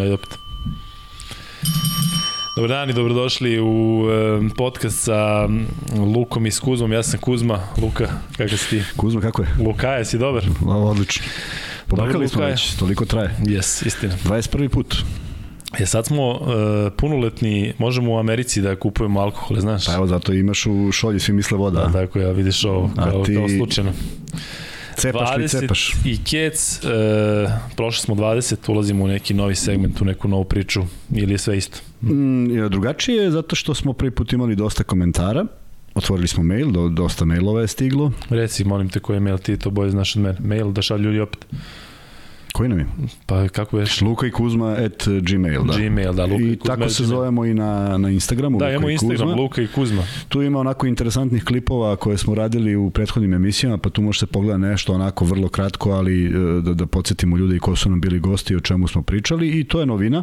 Ajde opet. Dobar dan i dobrodošli u podcast sa Lukom i s Kuzmom. Ja sam Kuzma. Luka, kakav si ti? Kuzma, kako je? Lukaja si dobar? Ovo, odlično. Pobrkali smo već, toliko traje. Jes, istina. 21. put. E sad smo uh, punoletni, možemo u Americi da kupujemo alkohol, znaš? Pa evo, zato imaš u šolji, svi misle voda. Da, tako ja, vidiš ovo, kao, ti... kao slučajno. Cepaš li cepaš? i kec, uh, prošli smo 20, ulazimo u neki novi segment, u neku novu priču, ili je sve isto? Mm, drugačije je zato što smo prvi put imali dosta komentara, Otvorili smo mail, do, dosta mailova je stiglo. Reci, molim te, koji je mail ti to boje znaš od mene? Mail da šalju ljudi opet. Koji nam je? Pa kako je? Luka i Kuzma at gmail, da. Gmail, da, Luka i, I Kuzma. tako se zovemo i na, na Instagramu. Da, imamo Instagram, Kuzma. Luka i Kuzma. Tu ima onako interesantnih klipova koje smo radili u prethodnim emisijama, pa tu može se pogleda nešto onako vrlo kratko, ali e, da, da podsjetimo ljudi ko su nam bili gosti o čemu smo pričali i to je novina.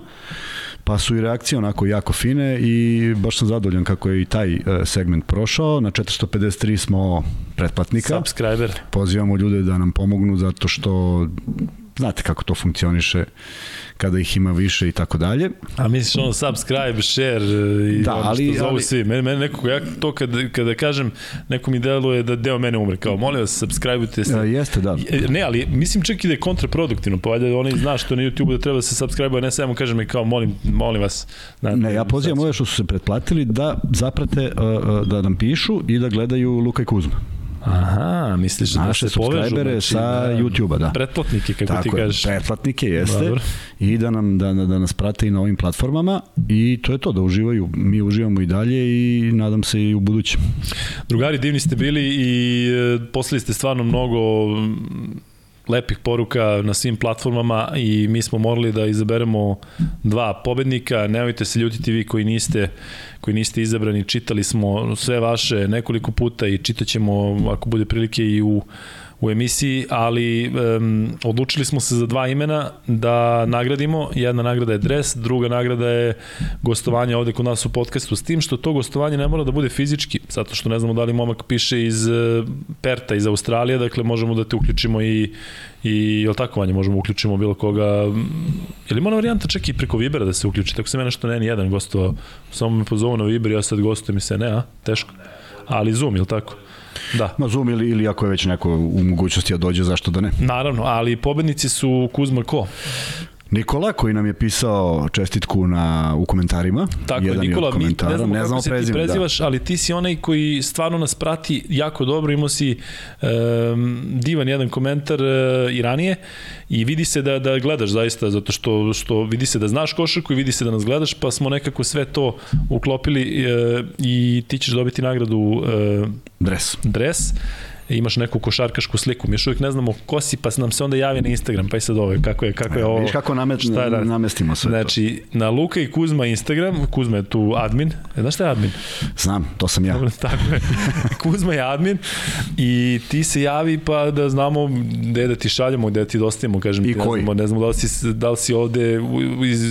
Pa su i reakcije onako jako fine i baš sam zadovoljan kako je i taj e, segment prošao. Na 453 smo pretplatnika. Subscriber. Pozivamo ljude da nam pomognu zato što znate kako to funkcioniše kada ih ima više i tako dalje. A misliš ono subscribe, share i da, ono ali, što zovu ali, svi. Mene, mene neko, ja to kada, kada kažem, neko mi deluje da deo mene umre, kao molim vas, subscribe-ujte se. Ja, jeste, da. Ne, ali mislim čak i da je kontraproduktivno, pa valjda oni zna što na YouTube da treba da se subscribe, a ne samo kažem mi kao molim, molim vas. Da, ne, ja pozivam ove što su se pretplatili da zaprate, da nam pišu i da gledaju Luka i Kuzma. Aha, misliš da Naše se povežu? znači, sa da, YouTube-a, da. Pretplatnike, kako Tako ti kažeš. pretplatnike jeste. Dobro. I da nam da, da nas prate i na ovim platformama i to je to, da uživaju. Mi uživamo i dalje i nadam se i u budućem. Drugari, divni ste bili i e, poslali ste stvarno mnogo lepih poruka na svim platformama i mi smo morali da izaberemo dva pobednika. Nemojte se ljutiti vi koji niste koji niste izabrani, čitali smo sve vaše nekoliko puta i čitaćemo ako bude prilike i u u emisiji, ali um, odlučili smo se za dva imena da nagradimo. Jedna nagrada je dres, druga nagrada je gostovanje ovde kod nas u podcastu, s tim što to gostovanje ne mora da bude fizički, zato što ne znamo da li momak piše iz uh, Perta, iz Australije, dakle možemo da te uključimo i i je tako vanje, možemo uključimo bilo koga je li ima varijanta čak i preko Vibera da se uključi tako se mene što ne ni jedan gostovao samo me pozovu na Viber ja sad gostujem i se ne a? Teško? Ali Zoom je tako Da. Na Zoom ili, ili ako je već neko u mogućnosti da dođe, zašto da ne? Naravno, ali pobednici su Kuzma ko? Nikola koji nam je pisao čestitku na, u komentarima. Tako jedan je, Nikola, mi ne znamo ne kako se prezime, ti da. prezivaš, da. ali ti si onaj koji stvarno nas prati jako dobro, imao si um, divan jedan komentar uh, i ranije i vidi se da, da gledaš zaista, zato što, što vidi se da znaš košarku i vidi se da nas gledaš, pa smo nekako sve to uklopili uh, i ti ćeš dobiti nagradu uh, dres. dres imaš neku košarkašku sliku. Mi još uvijek ne znamo ko si, pa nam se onda javi na Instagram, pa i sad ovo, kako je, kako je ovo. Viš kako namet, šta je, namestimo sve Znači, to. na Luka i Kuzma Instagram, Kuzma je tu admin. E, znaš šta je admin? Znam, to sam ja. Dobro, tako je. Kuzma je admin i ti se javi pa da znamo gde da ti šaljemo, gde da ti dostavimo, kažem I ti. koji? Ne znamo, ne znamo da li si, da li si ovde iz,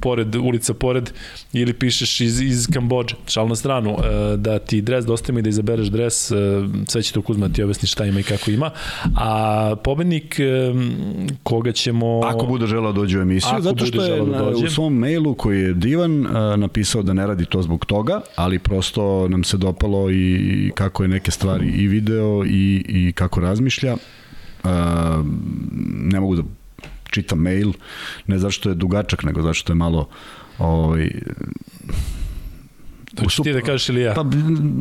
pored, ulica pored ili pišeš iz, iz Kambođe. Šal na stranu, e, da ti dres dostavimo i da izabereš dres, e, sve će to Kuzma ti objasni šta ima i kako ima. A pobednik koga ćemo... Ako bude želao dođe u emisiju, zato što je da dođe. u svom mailu koji je divan napisao da ne radi to zbog toga, ali prosto nam se dopalo i kako je neke stvari i video i, i kako razmišlja. Ne mogu da čitam mail, ne zašto je dugačak, nego zašto je malo ovaj, To ćeš ti da kažeš ili ja? Pa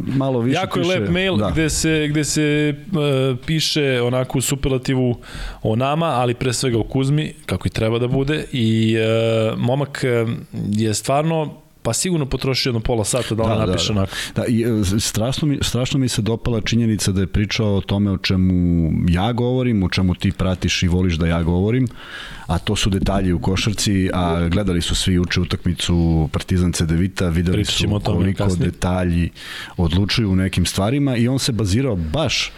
malo više Jako piše, je lep mail da. gde se, gde se uh, piše onako u superlativu o nama, ali pre svega o Kuzmi, kako i treba da bude. I uh, momak je stvarno pa sigurno potroši jedno pola sata da ona da, napiše da, da. onako. Da, i, strašno, mi, strašno mi se dopala činjenica da je pričao o tome o čemu ja govorim, o čemu ti pratiš i voliš da ja govorim, a to su detalji u košarci, a gledali su svi uče utakmicu Partizan Cedevita, videli su koliko detalji odlučuju u nekim stvarima i on se bazirao baš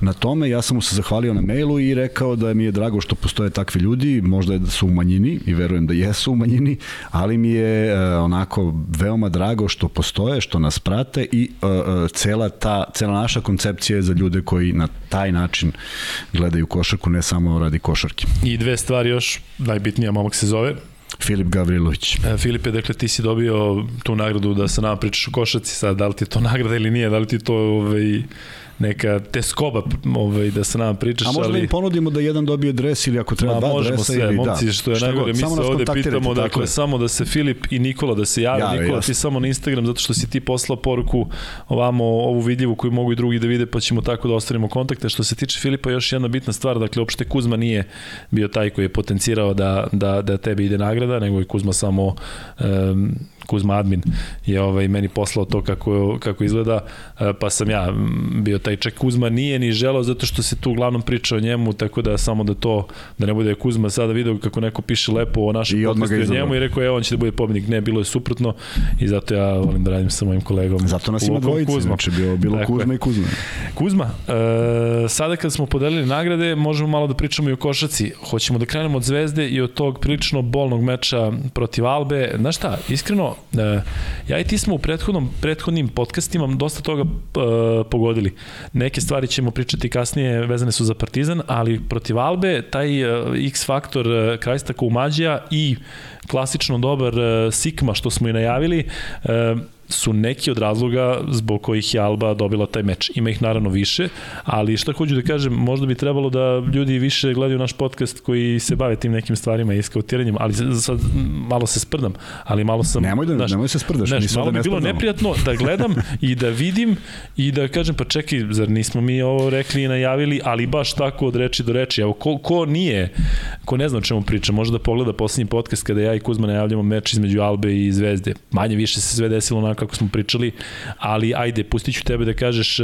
na tome, ja sam mu se zahvalio na mailu i rekao da mi je drago što postoje takvi ljudi, možda su u manjini i verujem da jesu u manjini, ali mi je uh, onako veoma drago što postoje, što nas prate i uh, uh, cela ta cela naša koncepcija je za ljude koji na taj način gledaju košarku, ne samo radi košarke. I dve stvari još najbitnija momak se zove Filip Gavrilović. E, Filipe, dakle, ti si dobio tu nagradu da se nama pričaš o košaci sad, da li ti je to nagrada ili nije, da li ti to ovaj, neka teskoba ovaj, da se nama pričaš. A možda ali... im ponudimo da jedan dobije dres ili ako treba Ma, dva možemo dresa sve, ili momci, da. što je najgore, mi samo se ovde pitamo, dakle, je. samo da se Filip i Nikola da se jave. Jave, Nikola, jasno. ti samo na Instagram, zato što si ti poslao poruku ovamo, ovu vidljivu koju mogu i drugi da vide, pa ćemo tako da ostavimo kontakte. Što se tiče Filipa, još jedna bitna stvar, dakle, uopšte Kuzma nije bio taj koji je potencirao da, da, da tebi ide nagrada, nego je Kuzma samo um, Kuzma admin je ovaj meni poslao to kako kako izgleda e, pa sam ja bio taj čak Kuzma nije ni želeo zato što se tu uglavnom priča o njemu tako da samo da to da ne bude Kuzma sada video kako neko piše lepo o našem podcastu o njemu i rekao je on će da bude pobednik ne bilo je suprotno i zato ja volim da radim sa mojim kolegom Zato nas ima dvojice, Kuzmom. znači bilo, bilo Tako je. Kuzma i Kuzma. Kuzma, e, sada kad smo podelili nagrade, možemo malo da pričamo i o košaci. Hoćemo da krenemo od Zvezde i od tog prilično bolnog meča protiv Albe. Znaš šta, iskreno, ja i ti smo u prethodnom, prethodnim podcastima dosta toga e, pogodili. Neke stvari ćemo pričati kasnije, vezane su za Partizan, ali protiv Albe, taj e, X faktor e, Krajsta Koumađija i klasično dobar e, Sikma što smo i najavili, e, su neki od razloga zbog kojih je Alba dobila taj meč. Ima ih naravno više, ali šta hoću da kažem, možda bi trebalo da ljudi više gledaju naš podcast koji se bave tim nekim stvarima i skautiranjem, ali sad malo se sprdam, ali malo sam... Nemoj da- nemoj se sprdaš, znaš, se malo bi ne bilo sprdamo. neprijatno da gledam i da vidim i da kažem, pa čekaj, zar nismo mi ovo rekli i najavili, ali baš tako od reči do reči. Evo, ko, ko nije, ko ne zna o čemu priča, može da pogleda poslednji podcast kada ja i Kuzma najavljamo meč između Albe i Zvezde. Manje više se sve desilo kako smo pričali, ali ajde, pustit ću tebe da kažeš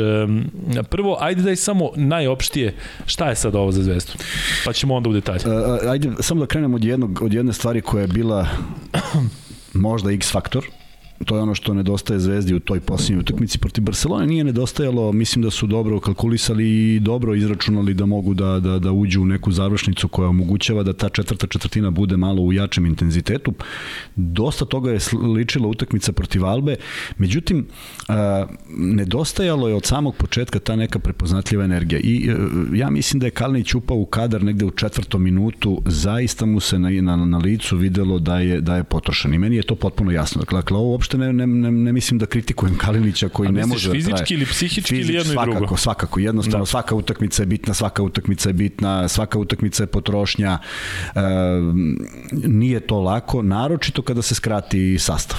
prvo, ajde daj samo najopštije šta je sad ovo za Zvezdu, pa ćemo onda u detalje. Uh, ajde, samo da krenemo od, jednog, od jedne stvari koja je bila možda X faktor, to je ono što nedostaje Zvezdi u toj posljednjoj utakmici protiv Barcelone. Nije nedostajalo, mislim da su dobro kalkulisali i dobro izračunali da mogu da, da, da uđu u neku završnicu koja omogućava da ta četvrta četvrtina bude malo u jačem intenzitetu. Dosta toga je ličila utakmica protiv Albe, međutim, a, nedostajalo je od samog početka ta neka prepoznatljiva energija i a, ja mislim da je Kalinić upao u kadar negde u četvrtom minutu, zaista mu se na, na, na licu videlo da je, da je potrošen i meni je to potpuno jasno. Dakle, dakle ovo uopšte ne, ne, ne, ne mislim da kritikujem Kalinića koji A ne može da traje. fizički ili psihički ili jedno i svakako, drugo? Svakako, jednostavno Da. svaka utakmica je bitna, svaka utakmica je bitna, svaka utakmica je potrošnja. E, nije to lako, naročito kada se skrati sastav.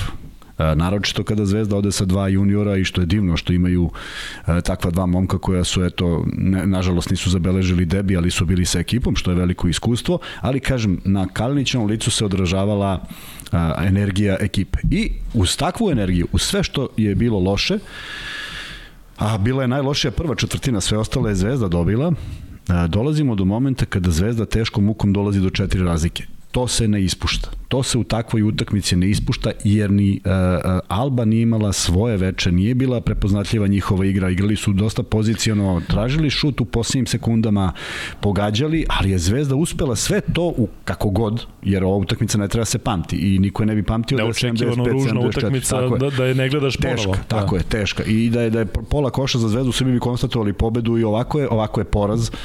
E, naročito kada Zvezda ode sa dva juniora i što je divno što imaju e, takva dva momka koja su eto ne, nažalost nisu zabeležili debi ali su bili sa ekipom što je veliko iskustvo ali kažem na Kalinićevom licu se odražavala a, energija ekipe. I uz takvu energiju uz sve što je bilo loše a bila je najlošija prva četvrtina sve ostale je Zvezda dobila a, dolazimo do momenta kada Zvezda teškom mukom dolazi do četiri razlike to se ne ispušta. To se u takvoj utakmici ne ispušta jer ni uh, Alba nije imala svoje veče, nije bila prepoznatljiva njihova igra, igrali su dosta poziciono, tražili šut u posljednjim sekundama, pogađali, ali je Zvezda uspela sve to u kako god, jer ova utakmica ne treba se pamti i niko je ne bi pamtio da je 75, Neočekivano ružna 74, utakmica tako je. da, da je ne gledaš Teška, ponovo. tako da. je, teška. I da je, da je pola koša za zvezdu, svi bi konstatovali pobedu i ovako je, ovako je poraz uh,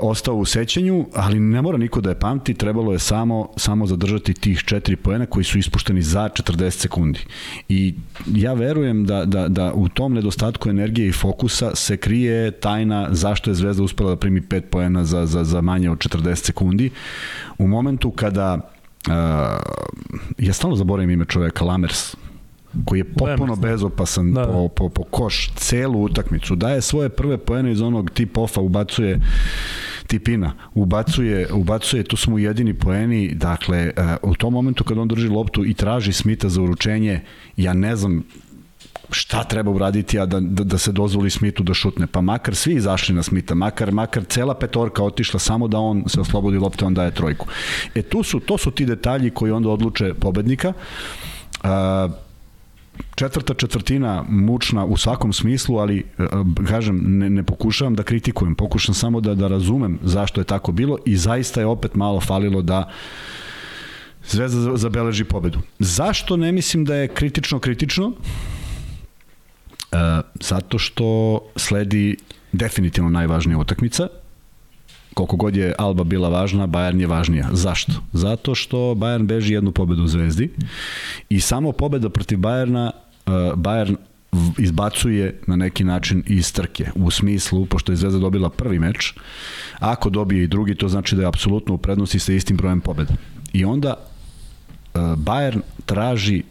ostao u sećanju, ali ne mora niko da je pamti, trebalo je samo samo zadržati tih četiri poena koji su ispušteni za 40 sekundi. I ja verujem da, da, da u tom nedostatku energije i fokusa se krije tajna zašto je Zvezda uspela da primi 5 poena za, za, za manje od 40 sekundi. U momentu kada uh, ja stalno zaboravim ime čoveka, Lamers, koji je potpuno bezopasan Da, da. po, po, po koš celu utakmicu. Daje svoje prve poene iz onog tip ofa, ubacuje tipina, ubacuje, ubacuje, tu smo jedini poeni, dakle, uh, u tom momentu kad on drži loptu i traži Smita za uručenje, ja ne znam šta treba uraditi a da, da, da se dozvoli Smitu da šutne. Pa makar svi izašli na Smita, makar, makar cela petorka otišla samo da on se oslobodi lopte, on daje trojku. E tu su, to su ti detalji koji onda odluče pobednika. Uh, četvrta četvrtina mučna u svakom smislu, ali e, kažem, ne, ne pokušavam da kritikujem, pokušam samo da, da razumem zašto je tako bilo i zaista je opet malo falilo da Zvezda zabeleži pobedu. Zašto ne mislim da je kritično kritično? E, zato što sledi definitivno najvažnija utakmica koliko god je Alba bila važna, Bayern je važnija. Zašto? Zato što Bayern beži jednu pobedu u Zvezdi i samo pobeda protiv Bayerna uh, Bayern izbacuje na neki način iz trke. U smislu, pošto je Zvezda dobila prvi meč, ako dobije i drugi, to znači da je apsolutno u prednosti sa istim brojem pobeda. I onda uh, Bayern traži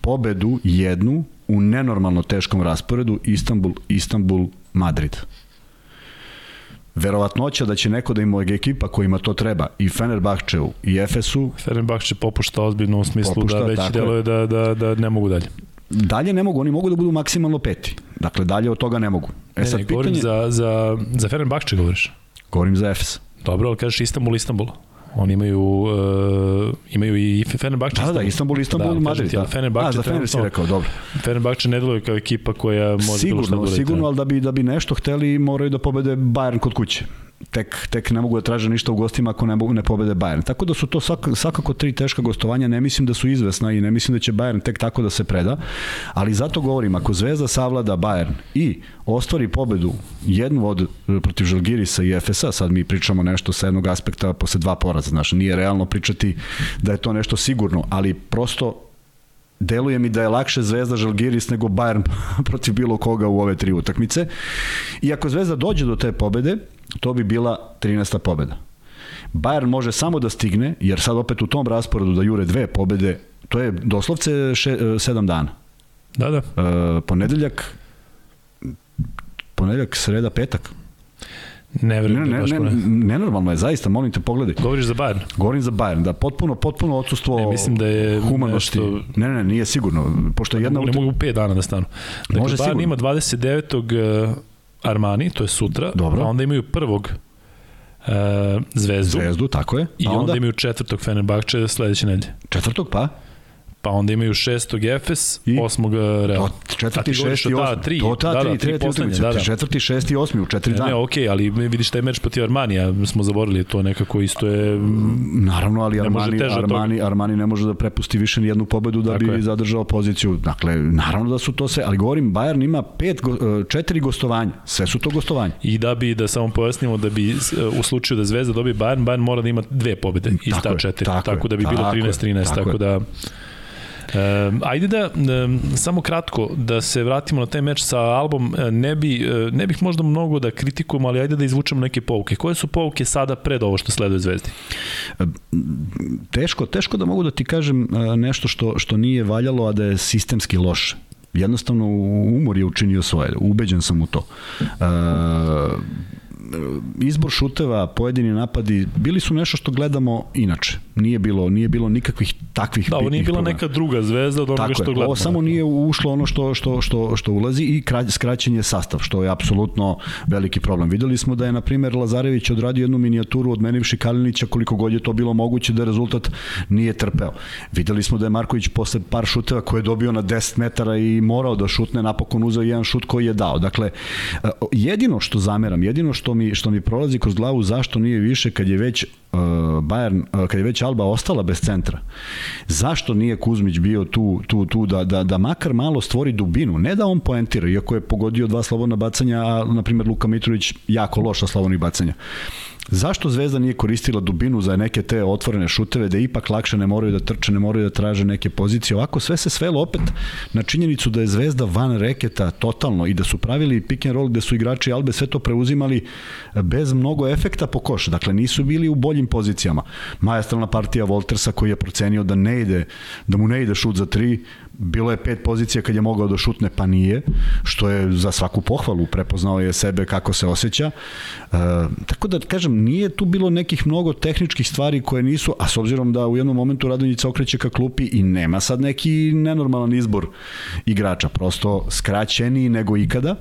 pobedu jednu u nenormalno teškom rasporedu Istanbul, Istanbul, Madrid verovatnoća da će neko da ima ekipa kojima to treba i Fenerbahčevu i Efesu Fenerbahče popušta ozbiljno u smislu popušta, da već deluje da, da, da ne mogu dalje dalje ne mogu, oni mogu da budu maksimalno peti. Dakle, dalje od toga ne mogu. E, ne, sad, ne, pitanje... govorim za, za, za Fenerbahče govoriš? Govorim za Efes. Dobro, ali kažeš Istanbul, Istanbul. Oni imaju uh, imaju i Fenerbahče. Da, da, Istanbul, Istanbul, da, Madrid. Da. Fenerbahče, A, za Fener si rekao, dobro. Fenerbahče ne deluje kao ekipa koja može sigurno, bilo šta da Sigurno, ali da bi, da bi nešto hteli moraju da pobede Bayern kod kuće tek, tek ne mogu da traže ništa u gostima ako ne, ne pobede Bayern. Tako da su to svak, svakako tri teška gostovanja, ne mislim da su izvesna i ne mislim da će Bayern tek tako da se preda, ali zato govorim, ako Zvezda savlada Bayern i ostvari pobedu jednu od protiv Žalgirisa i Efesa, sad mi pričamo nešto sa jednog aspekta posle dva poraza, znači nije realno pričati da je to nešto sigurno, ali prosto deluje mi da je lakše Zvezda Žalgiris nego Bayern protiv bilo koga u ove tri utakmice. I ako Zvezda dođe do te pobede, to bi bila 13. pobeda. Bayern može samo da stigne, jer sad opet u tom rasporedu da jure dve pobede, to je doslovce še, e, sedam dana. Da, da. E, ponedeljak, ponedeljak, sreda, petak. Ne verujem ne, da ne, ne, nenormalno je, zaista, molim te, pogledaj. Govoriš za Bayern? Govorim za Bayern, da potpuno, potpuno odsustvo ne, mislim da je humanosti. Nešto... Ne, ne, nije sigurno. Pošto jedna ne, ne mogu 5 dana da stanu. Dakle, Može Bayern sigurno. ima 29. Armani, to je sutra, Dobro. a onda imaju prvog uh, Zvezdu. Zvezdu, tako je. I onda, onda imaju četvrtog Fenerbahče sledeće nedelje. Četvrtog pa? Pa onda imaju šestog Efes, I? osmog e, Real. To, četvrti, šesti, da, osmi. tri, to ta, da, tri, tri, tri, tri, da, da. četvrti, šesti, osmi u četiri dana. Ne, okej, okay, ali vidiš taj meč protiv Armanija, smo zaborili, to nekako isto je... Naravno, ali Armani, Armani, Armani ne može da prepusti više ni jednu pobedu da Tako bi je. zadržao poziciju. Dakle, naravno da su to sve, ali govorim, Bayern ima pet, e, četiri gostovanja, sve su to gostovanja. I da bi, da samo pojasnimo, da bi u slučaju da Zvezda dobije Bayern, Bayern mora da ima dve pobede iz ta četiri, tako, tako da bi bilo 13-13, tako, tako da... E, ajde da e, samo kratko da se vratimo na taj meč sa Albom. E, ne bi e, ne bih možda mnogo da kritikujemo, ali ajde da izvučemo neke pouke. Koje su pouke sada pred ovo što sleduje Zvezdi? Teško, teško da mogu da ti kažem e, nešto što što nije valjalo, a da je sistemski loše jednostavno umor je učinio svoje, ubeđen sam u to. E, izbor šuteva, pojedini napadi bili su nešto što gledamo inače. Nije bilo nije bilo nikakvih takvih Da, ovo nije bila neka druga zvezda od onoga što gledamo. Ovo samo nije ušlo ono što što što što ulazi i skraćen je sastav, što je apsolutno veliki problem. Videli smo da je na primer Lazarević odradio jednu minijaturu odmenivši Kalinića koliko god je to bilo moguće da rezultat nije trpeo. Videli smo da je Marković posle par šuteva koje je dobio na 10 metara i morao da šutne, napokon uzeo jedan šut koji je dao. Dakle, jedino što zameram, jedino što mi, što mi prolazi kroz glavu zašto nije više kad je već uh, Bayern, uh, kad je već Alba ostala bez centra. Zašto nije Kuzmić bio tu, tu, tu da, da, da makar malo stvori dubinu, ne da on poentira, iako je pogodio dva slobodna bacanja, a na primjer Luka Mitrović jako loša slobodnih bacanja. Zašto Zvezda nije koristila dubinu za neke te otvorene šuteve, da ipak lakše ne moraju da trče, ne moraju da traže neke pozicije? Ovako sve se svelo opet na činjenicu da je Zvezda van reketa totalno i da su pravili pick and roll gde su igrači Albe sve to preuzimali bez mnogo efekta po koš. Dakle, nisu bili u boljim pozicijama. Majastralna partija Voltersa koji je procenio da ne ide, da mu ne ide šut za tri, bilo je pet pozicija kad je mogao da šutne, pa nije, što je za svaku pohvalu, prepoznao je sebe kako se osjeća. E, tako da, kažem, nije tu bilo nekih mnogo tehničkih stvari koje nisu, a s obzirom da u jednom momentu Radonjica okreće ka klupi i nema sad neki nenormalan izbor igrača, prosto skraćeniji nego ikada.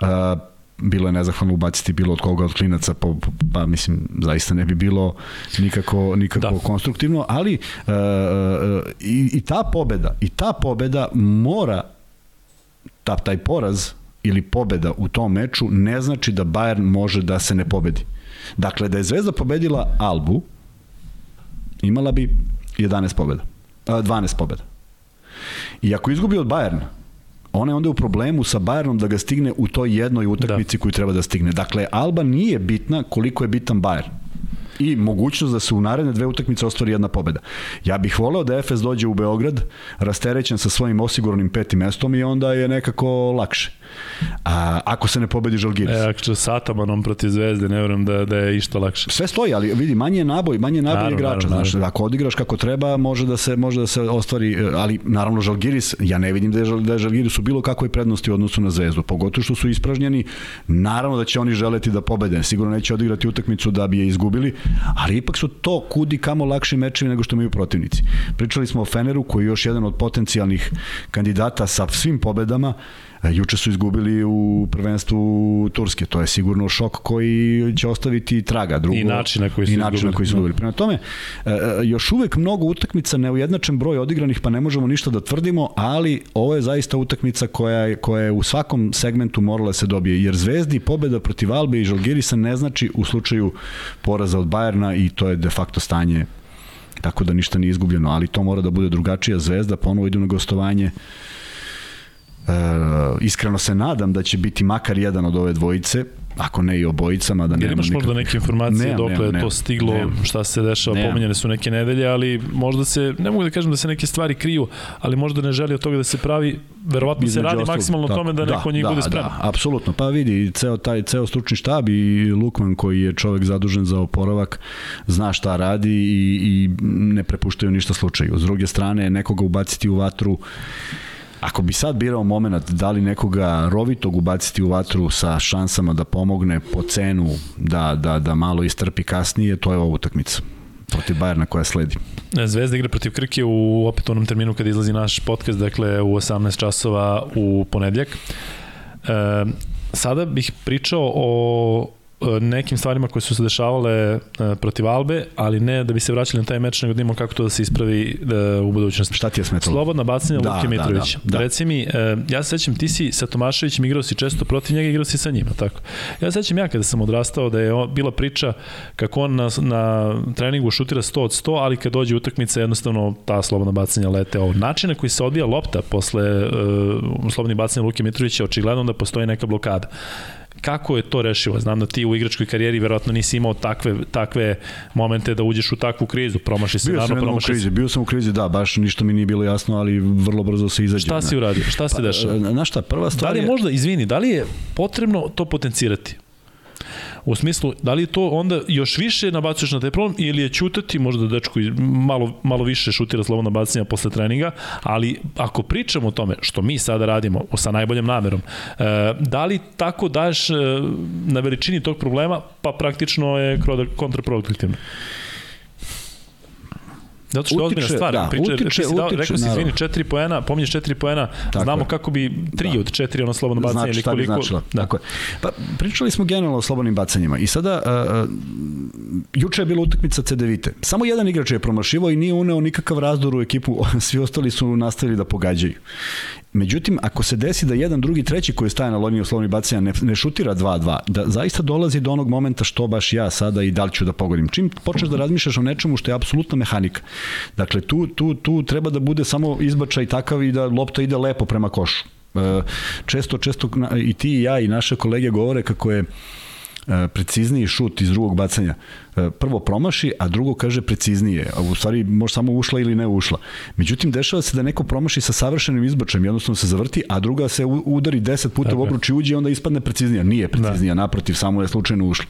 E, bilo je nezahvalno ubaciti bilo od koga od klinaca pa, pa mislim zaista ne bi bilo nikako nikako da. konstruktivno ali uh, i, i ta pobeda i ta pobeda mora ta, taj poraz ili pobeda u tom meču ne znači da Bayern može da se ne pobedi. Dakle, da je Zvezda pobedila Albu, imala bi 11 pobeda. 12 pobeda. I ako izgubi od Bayerna, ona je onda u problemu sa Bayernom da ga stigne u toj jednoj utakmici da. koju treba da stigne. Dakle, Alba nije bitna koliko je bitan Bayern i mogućnost da se u naredne dve utakmice ostvari jedna pobeda. Ja bih voleo da Efes dođe u Beograd rasterećen sa svojim osiguranim petim mestom i onda je nekako lakše. A, ako se ne pobedi Žalgiris. E, ako sa Atamanom protiv Zvezde, ne verujem da, da je išto lakše. Sve stoji, ali vidi, manje je naboj, manje je naboj naravno, igrača. Naravno, znaš, ako odigraš kako treba, može da se, može da se ostvari, ali naravno Žalgiris, ja ne vidim da je, da je Žalgiris u bilo kakvoj prednosti u odnosu na Zvezdu, pogotovo što su ispražnjeni, naravno da će oni želeti da pobede, sigurno neće odigrati utakmicu da bi je izgubili, ali ipak su to kudi kamo lakši mečevi nego što imaju protivnici. Pričali smo o Feneru koji je još jedan od potencijalnih kandidata sa svim pobedama, E, juče su izgubili u prvenstvu Turske, to je sigurno šok koji će ostaviti traga. Drugo, I način na koji su, i način koji su izgubili. Prema tome, e, e, još uvek mnogo utakmica, neujednačen broj odigranih, pa ne možemo ništa da tvrdimo, ali ovo je zaista utakmica koja je, koja je u svakom segmentu morala da se dobije, jer Zvezdi pobeda protiv Albe i Žalgirisa ne znači u slučaju poraza od Bajerna i to je de facto stanje tako da ništa nije izgubljeno, ali to mora da bude drugačija zvezda, ponovo idu na gostovanje. E, iskreno se nadam da će biti makar jedan od ove dvojice, ako ne i obojicama da nema imaš možda neke informacije ne, dokle ne, je to stiglo, ne, šta se dešava, ne. pomenjene su neke nedelje, ali možda se, ne mogu da kažem da se neke stvari kriju, ali možda ne želi od toga da se pravi, verovatno se radi ostalog, maksimalno da, tome da, da neko njih da, bude spreman. Da, apsolutno, pa vidi, ceo taj ceo stručni štab i Lukman koji je čovek zadužen za oporavak, zna šta radi i, i ne prepuštaju ništa slučaju. S druge strane, nekoga ubaciti u vatru Ako bi sad birao moment da li nekoga rovitog ubaciti u vatru sa šansama da pomogne po cenu da, da, da malo istrpi kasnije, to je ova utakmica protiv Bajerna koja sledi. Zvezda igra protiv Krke u opet onom terminu kada izlazi naš podcast, dakle u 18 časova u ponedljak. E, sada bih pričao o nekim stvarima koje su se dešavale e, protiv Albe, ali ne da bi se vraćali na taj meč, nego da imamo kako to da se ispravi e, u budućnosti. Šta ti je smetalo? Slobodna bacanja da, Luke Mitrovića. Da, da, da. Reci mi, ja se sećam, ti si sa Tomaševićem igrao si često protiv njega, igrao si sa njima, tako. Ja se sećam ja kada sam odrastao da je bila priča kako on na, na treningu šutira 100 od 100, ali kad dođe utakmica jednostavno ta slobodna bacanja lete. Ovo način na koji se odvija lopta posle uh, slobodnih bacanja Luke Mitrovića, očigledno da postoji neka blokada kako je to rešivo? Znam da ti u igračkoj karijeri verovatno nisi imao takve, takve momente da uđeš u takvu krizu, promaši se, bio naravno promaši krizi, Bio sam u krizi, da, baš ništa mi nije bilo jasno, ali vrlo brzo se izađe. Šta si uradio? Šta se pa, dešava? Na šta, prva stvar Da li je možda, izvini, da li je potrebno to potencirati? U smislu, da li to onda još više nabacuješ na taj problem ili je ćutati, možda dečko malo, malo više šutira slobodna bacanja posle treninga, ali ako pričamo o tome, što mi sada radimo sa najboljom namerom, e, da li tako daješ e, na veličini tog problema, pa praktično je kontraproduktivno? Zato što je ozbiljna stvar. Da, Priče, utiče, si dao, utiče, rekao si, izvini, četiri poena, pominješ četiri poena, Tako znamo je. kako bi tri da. od četiri ono slobodno bacanje znači, ili koliko... Znači, značila. Da. Tako je. Pa, pričali smo generalno o slobodnim bacanjima i sada, uh, juče je bila utakmica CDVite. Samo jedan igrač je promašivo i nije uneo nikakav razdor u ekipu, svi ostali su nastavili da pogađaju. Međutim, ako se desi da jedan, drugi, treći koji staje na liniju slovnih bacanja ne, ne šutira 2-2, da zaista dolazi do onog momenta što baš ja sada i da li ću da pogodim. Čim počneš da razmišljaš o nečemu što je apsolutna mehanika. Dakle, tu, tu, tu treba da bude samo izbačaj takav i da lopta ide lepo prema košu. E, često, često i ti i ja i naše kolege govore kako je precizniji šut iz drugog bacanja. E, prvo promaši, a drugo kaže preciznije. A u stvari može samo ušla ili ne ušla. Međutim, dešava se da neko promaši sa savršenim izbačajem, jednostavno se zavrti, a druga se udari 10 puta Tako. u obruč i uđe i onda ispadne preciznija. Nije preciznija, da. naprotiv, samo je slučajno ušla.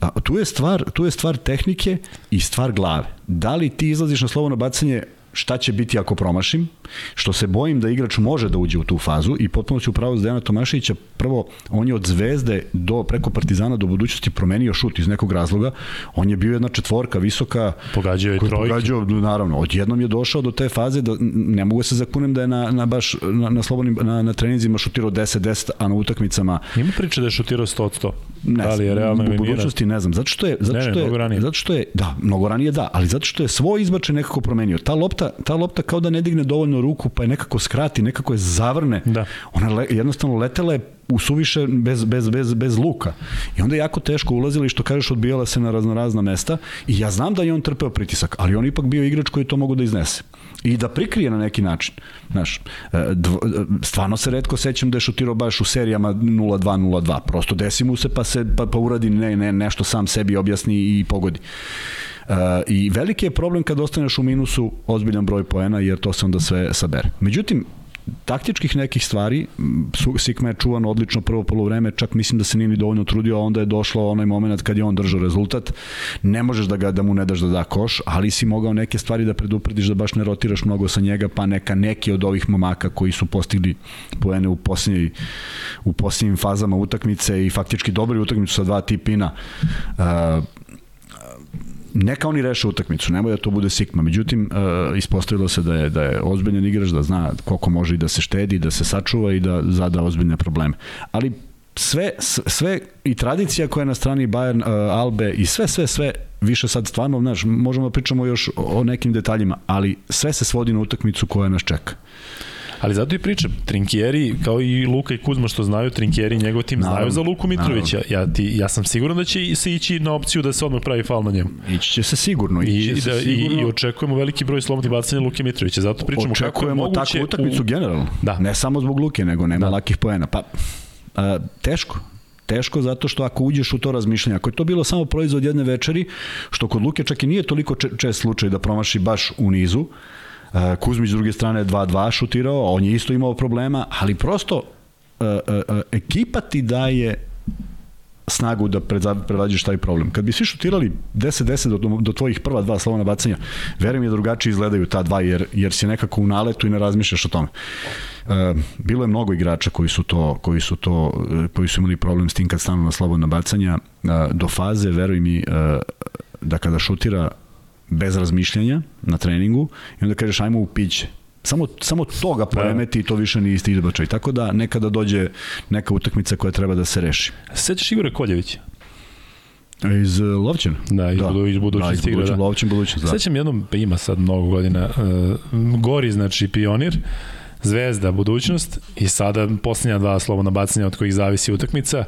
A, tu, je stvar, tu je stvar tehnike i stvar glave. Da li ti izlaziš na slobodno bacanje šta će biti ako promašim, što se bojim da igrač može da uđe u tu fazu i potpuno ću upravo za Dejana Tomaševića, prvo, on je od zvezde do, preko Partizana do budućnosti promenio šut iz nekog razloga, on je bio jedna četvorka visoka, pogađao je trojke. Pogađao, naravno, odjednom je došao do te faze da ne mogu se zakunem da je na, na baš na, na slobodnim, na, na treninzima šutirao 10-10, a na utakmicama... Ima priče da je šutirao 100 100. Ne, da li je realno u budućnosti ne znam. Zato što je, zato što ne, ne, je, zato što je, da, mnogo ranije da, ali zato što je svoj izbačaj nekako promenio. Ta lopta lopta, ta lopta kao da ne digne dovoljno ruku, pa je nekako skrati, nekako je zavrne. Da. Ona le, jednostavno letela je u suviše bez, bez, bez, bez luka. I onda je jako teško ulazila i što kažeš odbijala se na raznorazna mesta i ja znam da je on trpeo pritisak, ali on ipak bio igrač koji to mogu da iznese i da prikrije na neki način. Znaš, e, dvo, e, stvarno se redko sećam da je šutirao baš u serijama 0-2, 0-2. Prosto desi mu se pa se pa, pa uradi ne, ne, nešto sam sebi objasni i pogodi. Uh, I veliki je problem kad ostaneš u minusu ozbiljan broj poena jer to se onda sve sabere. Međutim, taktičkih nekih stvari, Sikma je čuvan odlično prvo polovreme, čak mislim da se nije ni dovoljno trudio, a onda je došlo onaj moment kad je on držao rezultat. Ne možeš da ga da mu ne daš da da koš, ali si mogao neke stvari da preduprediš da baš ne rotiraš mnogo sa njega, pa neka neki od ovih momaka koji su postigli poene u posljednjoj u posljednjim fazama utakmice i faktički dobri utakmicu sa dva tipina uh, neka oni reše utakmicu, nemoj da to bude sikma. Međutim, uh, ispostavilo se da je, da je ozbiljan igrač, da zna koliko može i da se štedi, da se sačuva i da zada ozbiljne probleme. Ali sve, sve i tradicija koja je na strani Bayern, uh, Albe i sve, sve, sve, više sad stvarno, znaš, možemo da pričamo još o nekim detaljima, ali sve se svodi na utakmicu koja nas čeka. Ali zato i pričam, Trinkieri, kao i Luka i Kuzma što znaju, Trinkieri i njegov tim naravno, znaju za Luku Mitrovića. Ja, ti, ja sam siguran da će se ići na opciju da se odmah pravi fal na njemu. Ići će se sigurno. Ići I, se da, sigurno. i, I očekujemo veliki broj slobodnih bacanja Luke Mitrovića. Zato pričamo očekujemo kako je moguće... takvu utakmicu u... generalno. Da. Ne samo zbog Luke, nego nema da. lakih poena. Pa, a, teško teško zato što ako uđeš u to razmišljanje, ako je to bilo samo proizvod jedne večeri, što kod Luke čak i nije toliko čest slučaj da promaši baš u nizu, Kuzmić s druge strane 2-2 šutirao, on je isto imao problema, ali prosto uh, uh, ekipa ti daje snagu da prevađeš taj problem. Kad bi svi šutirali 10-10 do, do tvojih prva dva slobodna bacanja, verujem je da drugačije izgledaju ta dva, jer, jer si nekako u naletu i ne razmišljaš o tome. Uh, bilo je mnogo igrača koji su to koji su to koji su imali problem s tim kad stanu na slobodna bacanja uh, do faze veruj mi uh, da kada šutira bez razmišljanja na treningu i onda kažeš ajmo u piće. Samo, samo toga poremeti i to više nije isti izbačaj. Tako da nekada dođe neka utakmica koja treba da se reši. Sećaš Igore Koljevića? Iz uh, Lovćina? Da, iz, da. Budu, iz budućnosti da, iz budućnosti, da. Lovćin, budućnost, da. Sećam jednom, pa ima sad mnogo godina, uh, Gori, znači pionir, Zvezda, budućnost i sada posljednja dva slobodna bacanja od kojih zavisi utakmica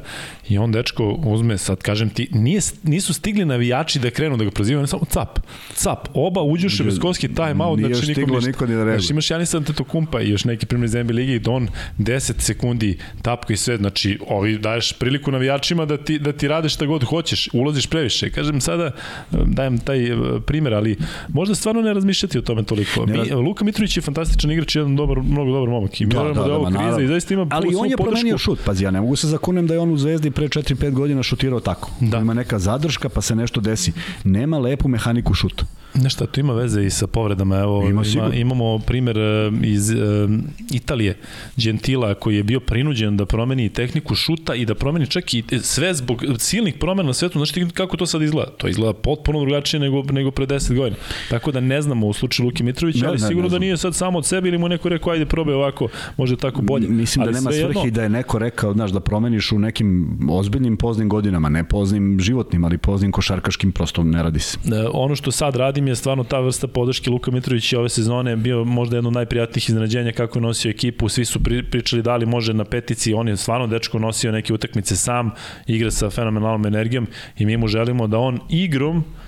i on dečko uzme, sad kažem ti, nije, nisu stigli navijači da krenu da ga prozivaju, samo cap, cap, oba uđuše bez koski time out, znači nikom stiglo, niko ni da. Znači imaš Janis Antetokumpa i još neki primjer iz NBA ligi i on 10 sekundi tapka i sve, znači ovi daješ priliku navijačima da ti, da ti rade šta god hoćeš, ulaziš previše. Kažem sada, dajem taj e, primjer, ali možda stvarno ne razmišljati o tome toliko. Mi, Luka Mitrović je fantastičan igrač, jedan dobar, mnogo mnogo dobar momak i mi da, da, da, da, ovo kriza i zaista ima Ali on je promenio šut, pazi, ja ne mogu se zakunem da je on u Zvezdi pre 4-5 godina šutirao tako. Da. Ima neka zadrška pa se nešto desi. Nema lepu mehaniku šuta. Nešto, to ima veze i sa povredama. Evo, ima, ima imamo primer e, iz uh, Italije, Gentila, koji je bio prinuđen da promeni tehniku šuta i da promeni čak i sve zbog silnih promena na svetu. Znaš ti kako to sad izgleda? To izgleda potpuno drugačije nego, nego pre 10 godina. Tako da ne znamo u slučaju Luki Mitrovića, ali ne, sigurno ne da nije sad samo od sebe ili mu neko rekao ajde probaj ovako, može tako bolje. Mislim ali da nema svrhe jedno... da je neko rekao, znaš, da promeniš u nekim ozbiljnim poznim godinama, ne poznim životnim, ali poznim košarkaškim, prosto ne radi se. E, ono što sad radim je stvarno ta vrsta podrške Luka Mitrović ove sezone bio možda jedno od najprijatnijih iznenađenja kako je nosio ekipu, svi su pri, pričali da li može na petici, on je stvarno dečko nosio neke utakmice sam, igra sa fenomenalnom energijom i mi mu želimo da on igrom uh,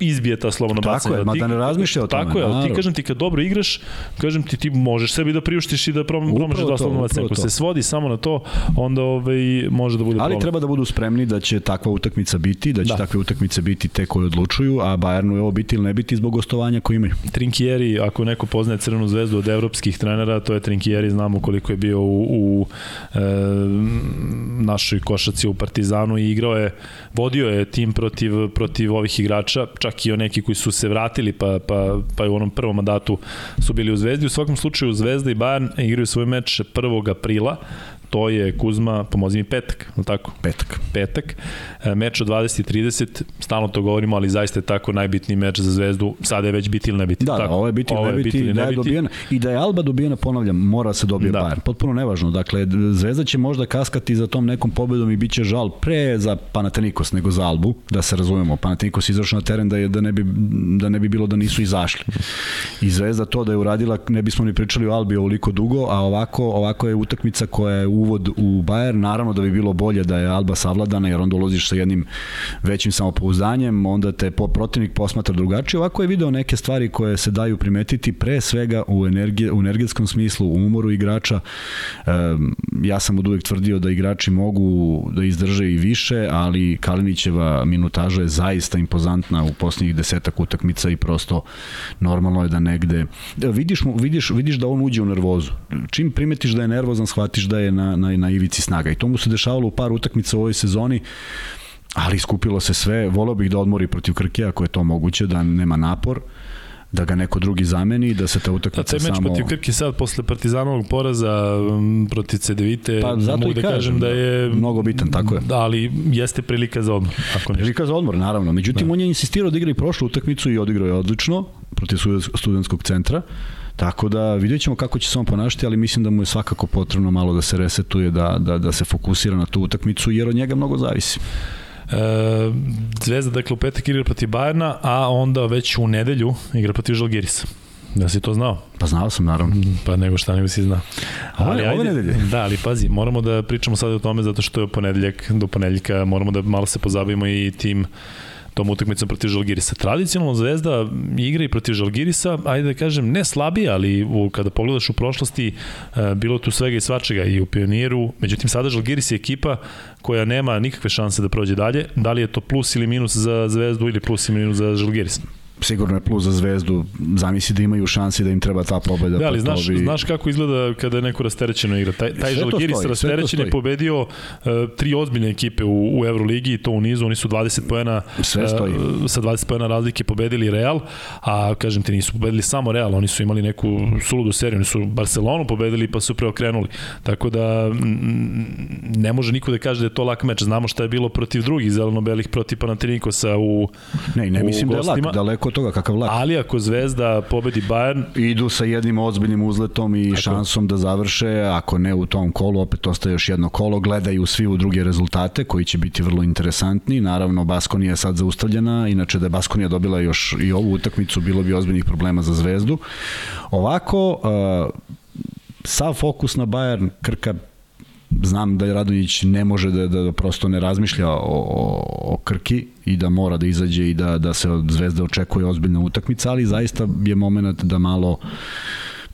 izbije ta slobodna bacanja. Tako je, ma da ne razmišlja o tome. Tako je, ali ti kažem ti kad dobro igraš, kažem ti ti možeš sebi da priuštiš i da promašeš dva slobodna bacanja. Ako se svodi samo na to, onda ovaj, može da bude Ali problem. treba da budu spremni da će takva utakmica biti, da će da. takve utakmice biti te koje odlučuju, a Bayernu je ovo biti ili ne biti zbog gostovanja koje imaju. Trinkieri, ako neko poznaje Crvenu zvezdu od evropskih trenera, to je Trinkieri, znamo koliko je bio u, u e, našoj košaci u Partizanu i igrao je, vodio je tim protiv, protiv ovih igrača, čak i o neki koji su se vratili, pa, pa, pa u onom prvom mandatu su bili u Zvezdi. U svakom slučaju Zvezda i Bayern igraju svoj meč 1. aprila, to je Kuzma, pomozi mi petak, je tako? Petak. Petak. E, meč od 20.30, stalno to govorimo, ali zaista je tako najbitniji meč za Zvezdu. Sada je već biti ili ne biti. Da, da tako. ovo je biti ili ne biti, da je dobijena. I da je Alba dobijena, ponavljam, mora se dobije da. Bayern. Potpuno nevažno. Dakle, Zvezda će možda kaskati za tom nekom pobedom i bit će žal pre za Panathinaikos nego za Albu, da se razumemo. Panathinaikos izašao na teren da, je, da, ne bi, da ne bi bilo da nisu izašli. I Zvezda to da je uradila, ne bismo ni pričali o Albi ovoliko dugo, a ovako, ovako je utakmica koja je uvod u Bayern. Naravno da bi bilo bolje da je Alba savladana, jer onda ulaziš sa jednim većim samopouzdanjem, onda te po, protivnik posmatra drugačije. Ovako je video neke stvari koje se daju primetiti pre svega u, energije, u energetskom smislu, u umoru igrača. Ja sam od uvek tvrdio da igrači mogu da izdrže i više, ali Kalinićeva minutaža je zaista impozantna u posljednjih desetak utakmica i prosto normalno je da negde vidiš, vidiš, vidiš da on uđe u nervozu. Čim primetiš da je nervozan, shvatiš da je na, na, na ivici snaga. I to mu se dešavalo u par utakmica u ovoj sezoni ali skupilo se sve, voleo bih da odmori protiv Krke ako je to moguće, da nema napor da ga neko drugi zameni da se ta utakmica samo... A taj meč protiv Krke sad posle Partizanovog poraza protiv CDVite, pa, zato mogu da kažem, kažem da je... Mnogo bitan, tako je. Da, ali jeste prilika za odmor. Ako prilika za odmor, naravno. Međutim, da. on je insistirao da igra i prošlu utakmicu i odigrao je odlično protiv studentskog centra. Tako da vidjet ćemo kako će se on ponašati, ali mislim da mu je svakako potrebno malo da se resetuje, da, da, da se fokusira na tu utakmicu, jer od njega mnogo zavisi. E, Zvezda, dakle, u petak igra protiv Bajerna, a onda već u nedelju igra protiv Žalgirisa. Da si to znao? Pa znao sam, naravno. Mm, pa nego šta nego si znao. Ali, ove, ove nedelje? Da, ali pazi, moramo da pričamo sad o tome zato što je ponedeljak, do ponedeljka moramo da malo se pozabavimo i tim tom utakmicom protiv Žalgirisa. Tradicionalno Zvezda igra i protiv Žalgirisa, ajde da kažem, ne slabije, ali u, kada pogledaš u prošlosti, e, bilo tu svega i svačega i u pioniru, međutim sada Žalgiris je ekipa koja nema nikakve šanse da prođe dalje. Da li je to plus ili minus za Zvezdu ili plus ili minus za Žalgiris? Sigurno je plus za Zvezdu. Zamisli da imaju šansi da im treba ta pobeda. Da, ali znaš, ovi... znaš kako izgleda kada je neko rasterećeno igra. Taj, taj Žalgiris rasterećen je pobedio uh, tri ozbiljne ekipe u, u Euroligi i to u nizu. Oni su 20 poena. Uh, sa 20 poena razlike pobedili Real, a kažem ti nisu pobedili samo Real, oni su imali neku suludu seriju. Oni su Barcelonu pobedili pa su preokrenuli. Tako da ne može niko da kaže da je to lak meč. Znamo šta je bilo protiv drugih zeleno-belih protiv Panathinaikosa u Ne, ne mislim da je lak, daleko daleko od toga kakav lak. Ali ako Zvezda pobedi Bayern... Idu sa jednim ozbiljnim uzletom i Tako. šansom da završe, ako ne u tom kolu, opet ostaje još jedno kolo, gledaju svi u druge rezultate koji će biti vrlo interesantni. Naravno, Baskonija je sad zaustavljena, inače da je Baskonija dobila još i ovu utakmicu, bilo bi ozbiljnih problema za Zvezdu. Ovako, uh, sav fokus na Bayern, Krka znam da Radonjić ne može da, da prosto ne razmišlja o, o, o Krki i da mora da izađe i da, da se od Zvezde očekuje ozbiljna utakmica, ali zaista je moment da malo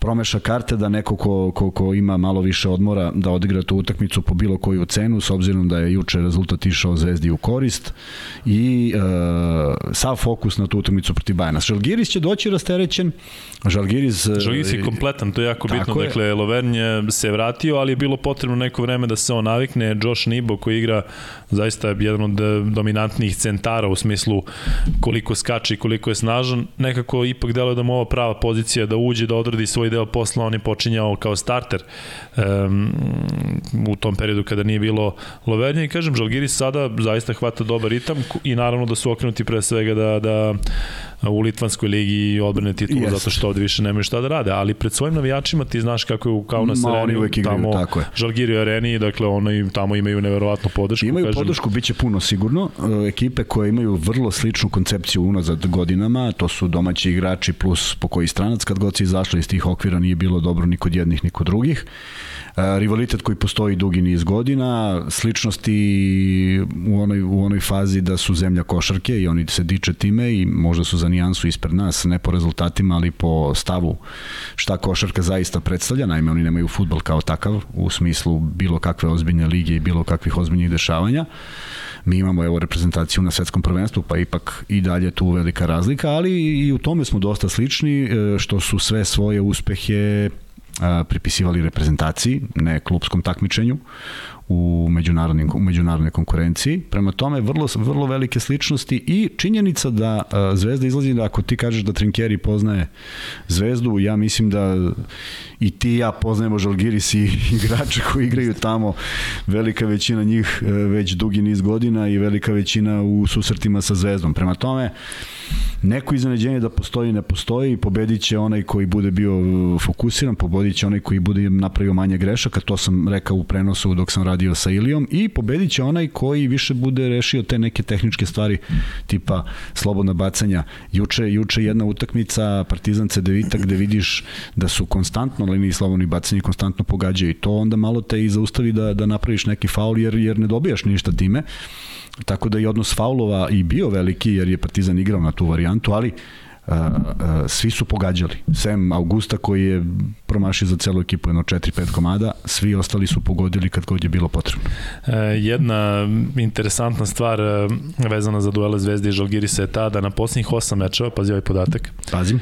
promeša karte da neko ko, ko, ko ima malo više odmora da odigra tu utakmicu po bilo koju cenu s obzirom da je juče rezultat išao Zvezdi u korist i e, sav fokus na tu utakmicu protiv Bajana. Žalgiris će doći rasterećen Žalgiris... E, Žalgiris je kompletan, to je jako bitno. Je. Dakle, Lovern je se vratio, ali je bilo potrebno neko vreme da se on navikne. Josh Nibo koji igra zaista jedan od e, dominantnijih centara u smislu koliko skače i koliko je snažan. Nekako ipak deluje da mu ova prava pozicija da uđe, da odradi svoj deo posla. On je počinjao kao starter um, u tom periodu kada nije bilo Lovernja i kažem, Žalgiris sada zaista hvata dobar ritam i naravno da su okrenuti pre svega da, da u Litvanskoj ligi odbrane titulu yes. zato što ovde više nemaju šta da rade, ali pred svojim navijačima ti znaš kako je Ma, areni, igraju, tamo tako je. Žalgiri areni, dakle oni tamo imaju neverovatnu podršku. Imaju kažem. podršku, bit će puno sigurno. E, ekipe koje imaju vrlo sličnu koncepciju unazad godinama, to su domaći igrači plus po koji stranac, kad god se izašli iz tih okvira nije bilo dobro ni kod jednih ni kod drugih. E, rivalitet koji postoji dugi niz godina, sličnosti u onoj, u onoj fazi da su zemlja košarke i oni se diče time i možda su za nijansu ispred nas, ne po rezultatima, ali po stavu šta košarka zaista predstavlja. Naime, oni nemaju futbol kao takav u smislu bilo kakve ozbiljne lige i bilo kakvih ozbiljnih dešavanja mi imamo evo reprezentaciju na svetskom prvenstvu, pa ipak i dalje tu velika razlika, ali i u tome smo dosta slični, e, što su sve svoje uspehe pripisivali reprezentaciji, ne klubskom takmičenju. U, međunarodnim, u međunarodnoj konkurenciji. Prema tome, vrlo, vrlo velike sličnosti i činjenica da a, Zvezda izlazi, da ako ti kažeš da Trinkeri poznaje Zvezdu, ja mislim da i ti i ja poznajemo Žalgiris i igrače koji igraju tamo, velika većina njih e, već dugi niz godina i velika većina u susretima sa Zvezdom. Prema tome, neko iznenađenje da postoji ne postoji, pobedit će onaj koji bude bio fokusiran, pobedit će onaj koji bude napravio manje grešaka, to sam rekao u prenosu dok sam radio sa Ilijom i pobedit će onaj koji više bude rešio te neke tehničke stvari tipa slobodna bacanja. Juče, juče jedna utakmica Partizan Cedevita gde vidiš da su konstantno na liniji slobodnih bacanja i konstantno pogađaju i to onda malo te i zaustavi da, da napraviš neki faul jer, jer ne dobijaš ništa time. Tako da i odnos faulova i bio veliki jer je Partizan igrao na tu varijantu, ali a, a, svi su pogađali. Sem Augusta koji je promašio za celu ekipu jedno 4-5 komada, svi ostali su pogodili kad god je bilo potrebno. E, jedna interesantna stvar e, vezana za duele Zvezde i Žalgirisa je ta da na posljednjih 8 mečeva, pazi ovaj podatak, Pazim.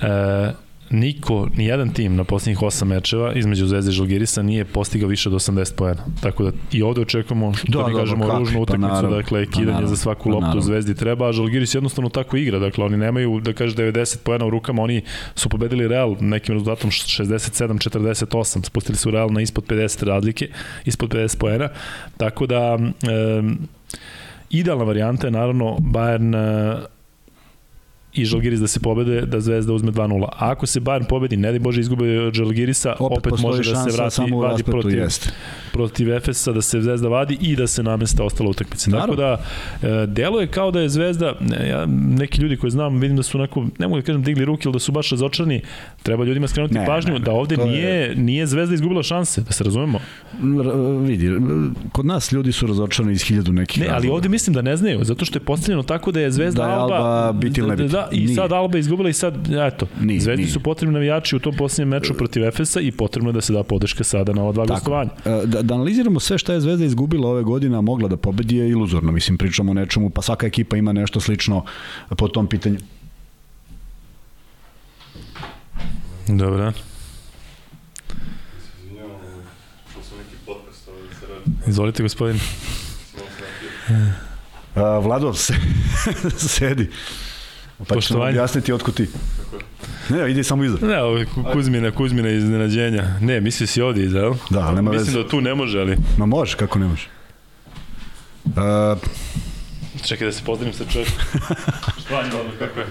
e, niko, ni jedan tim na posljednjih 8 mečeva između Zvezde i Žalgirisa nije postigao više od 80 poena. Tako da i ovde očekujemo, što Da, mi da, kažemo, kakvi, ružnu pa utakmicu, naravno, dakle, pa kidanje naravno, za svaku pa loptu naravno. Zvezdi treba, a Žalgiris jednostavno tako igra, dakle, oni nemaju, da kaže, 90 poena u rukama, oni su pobedili Real nekim rezultatom 67-48, spustili su Real na ispod 50 razlike, ispod 50 poena, tako da e, idealna varijanta je naravno Bayern i Žalgiris da se pobede, da Zvezda uzme 2-0. A ako se Bayern pobedi, ne di Bože izgube od Žalgirisa, opet, opet može da se vrati, samo u vadi protiv, jeste. protiv Efesa, da se Zvezda vadi i da se namesta ostala utakmica. Tako da, e, delo je kao da je Zvezda, ne, ja, neki ljudi koji znam, vidim da su onako, ne mogu da kažem digli ruke, ili da su baš razočarani, treba ljudima skrenuti Ne, pažnju ne, ne, da ovde to je- nije, nije Zvezda izgubila šanse, da se razumemo. R- vidi, kod nas ljudi su razočarani iz hiljadu nekih Ne, ali razloga. ovde mislim da ne znaju, zato što je postavljeno tako da je Zvezda Da je Alba, Alba biti ili ne da, i Nije. sad Alba izgubila i sad, eto, Nije, Zvezdi nije. su potrebni navijači u tom posljednjem meču protiv Efesa i potrebno je da se da podrška sada na ova dva gostovanja. E, Da, da analiziramo sve šta je Zvezda izgubila ove godine, a mogla da pobedi je iluzorno. Mislim, pričamo o nečemu, pa svaka ekipa ima nešto slično po tom pitanju. Dobro. Izvolite, gospodin. A, Vlado, se, sedi. Pa ću nam Poštovanje. objasniti otko ti. Ne, ide samo iza. Ne, ovo Kuzmina, Kuzmina iznenađenja. Ne, mislio si ovdje iza, jel? Da, ali nema Mislim veze. da tu ne može, ali... Ma može, kako ne može. A, Čekaj da se pozdravim sa čovjekom. Vanja, kako je?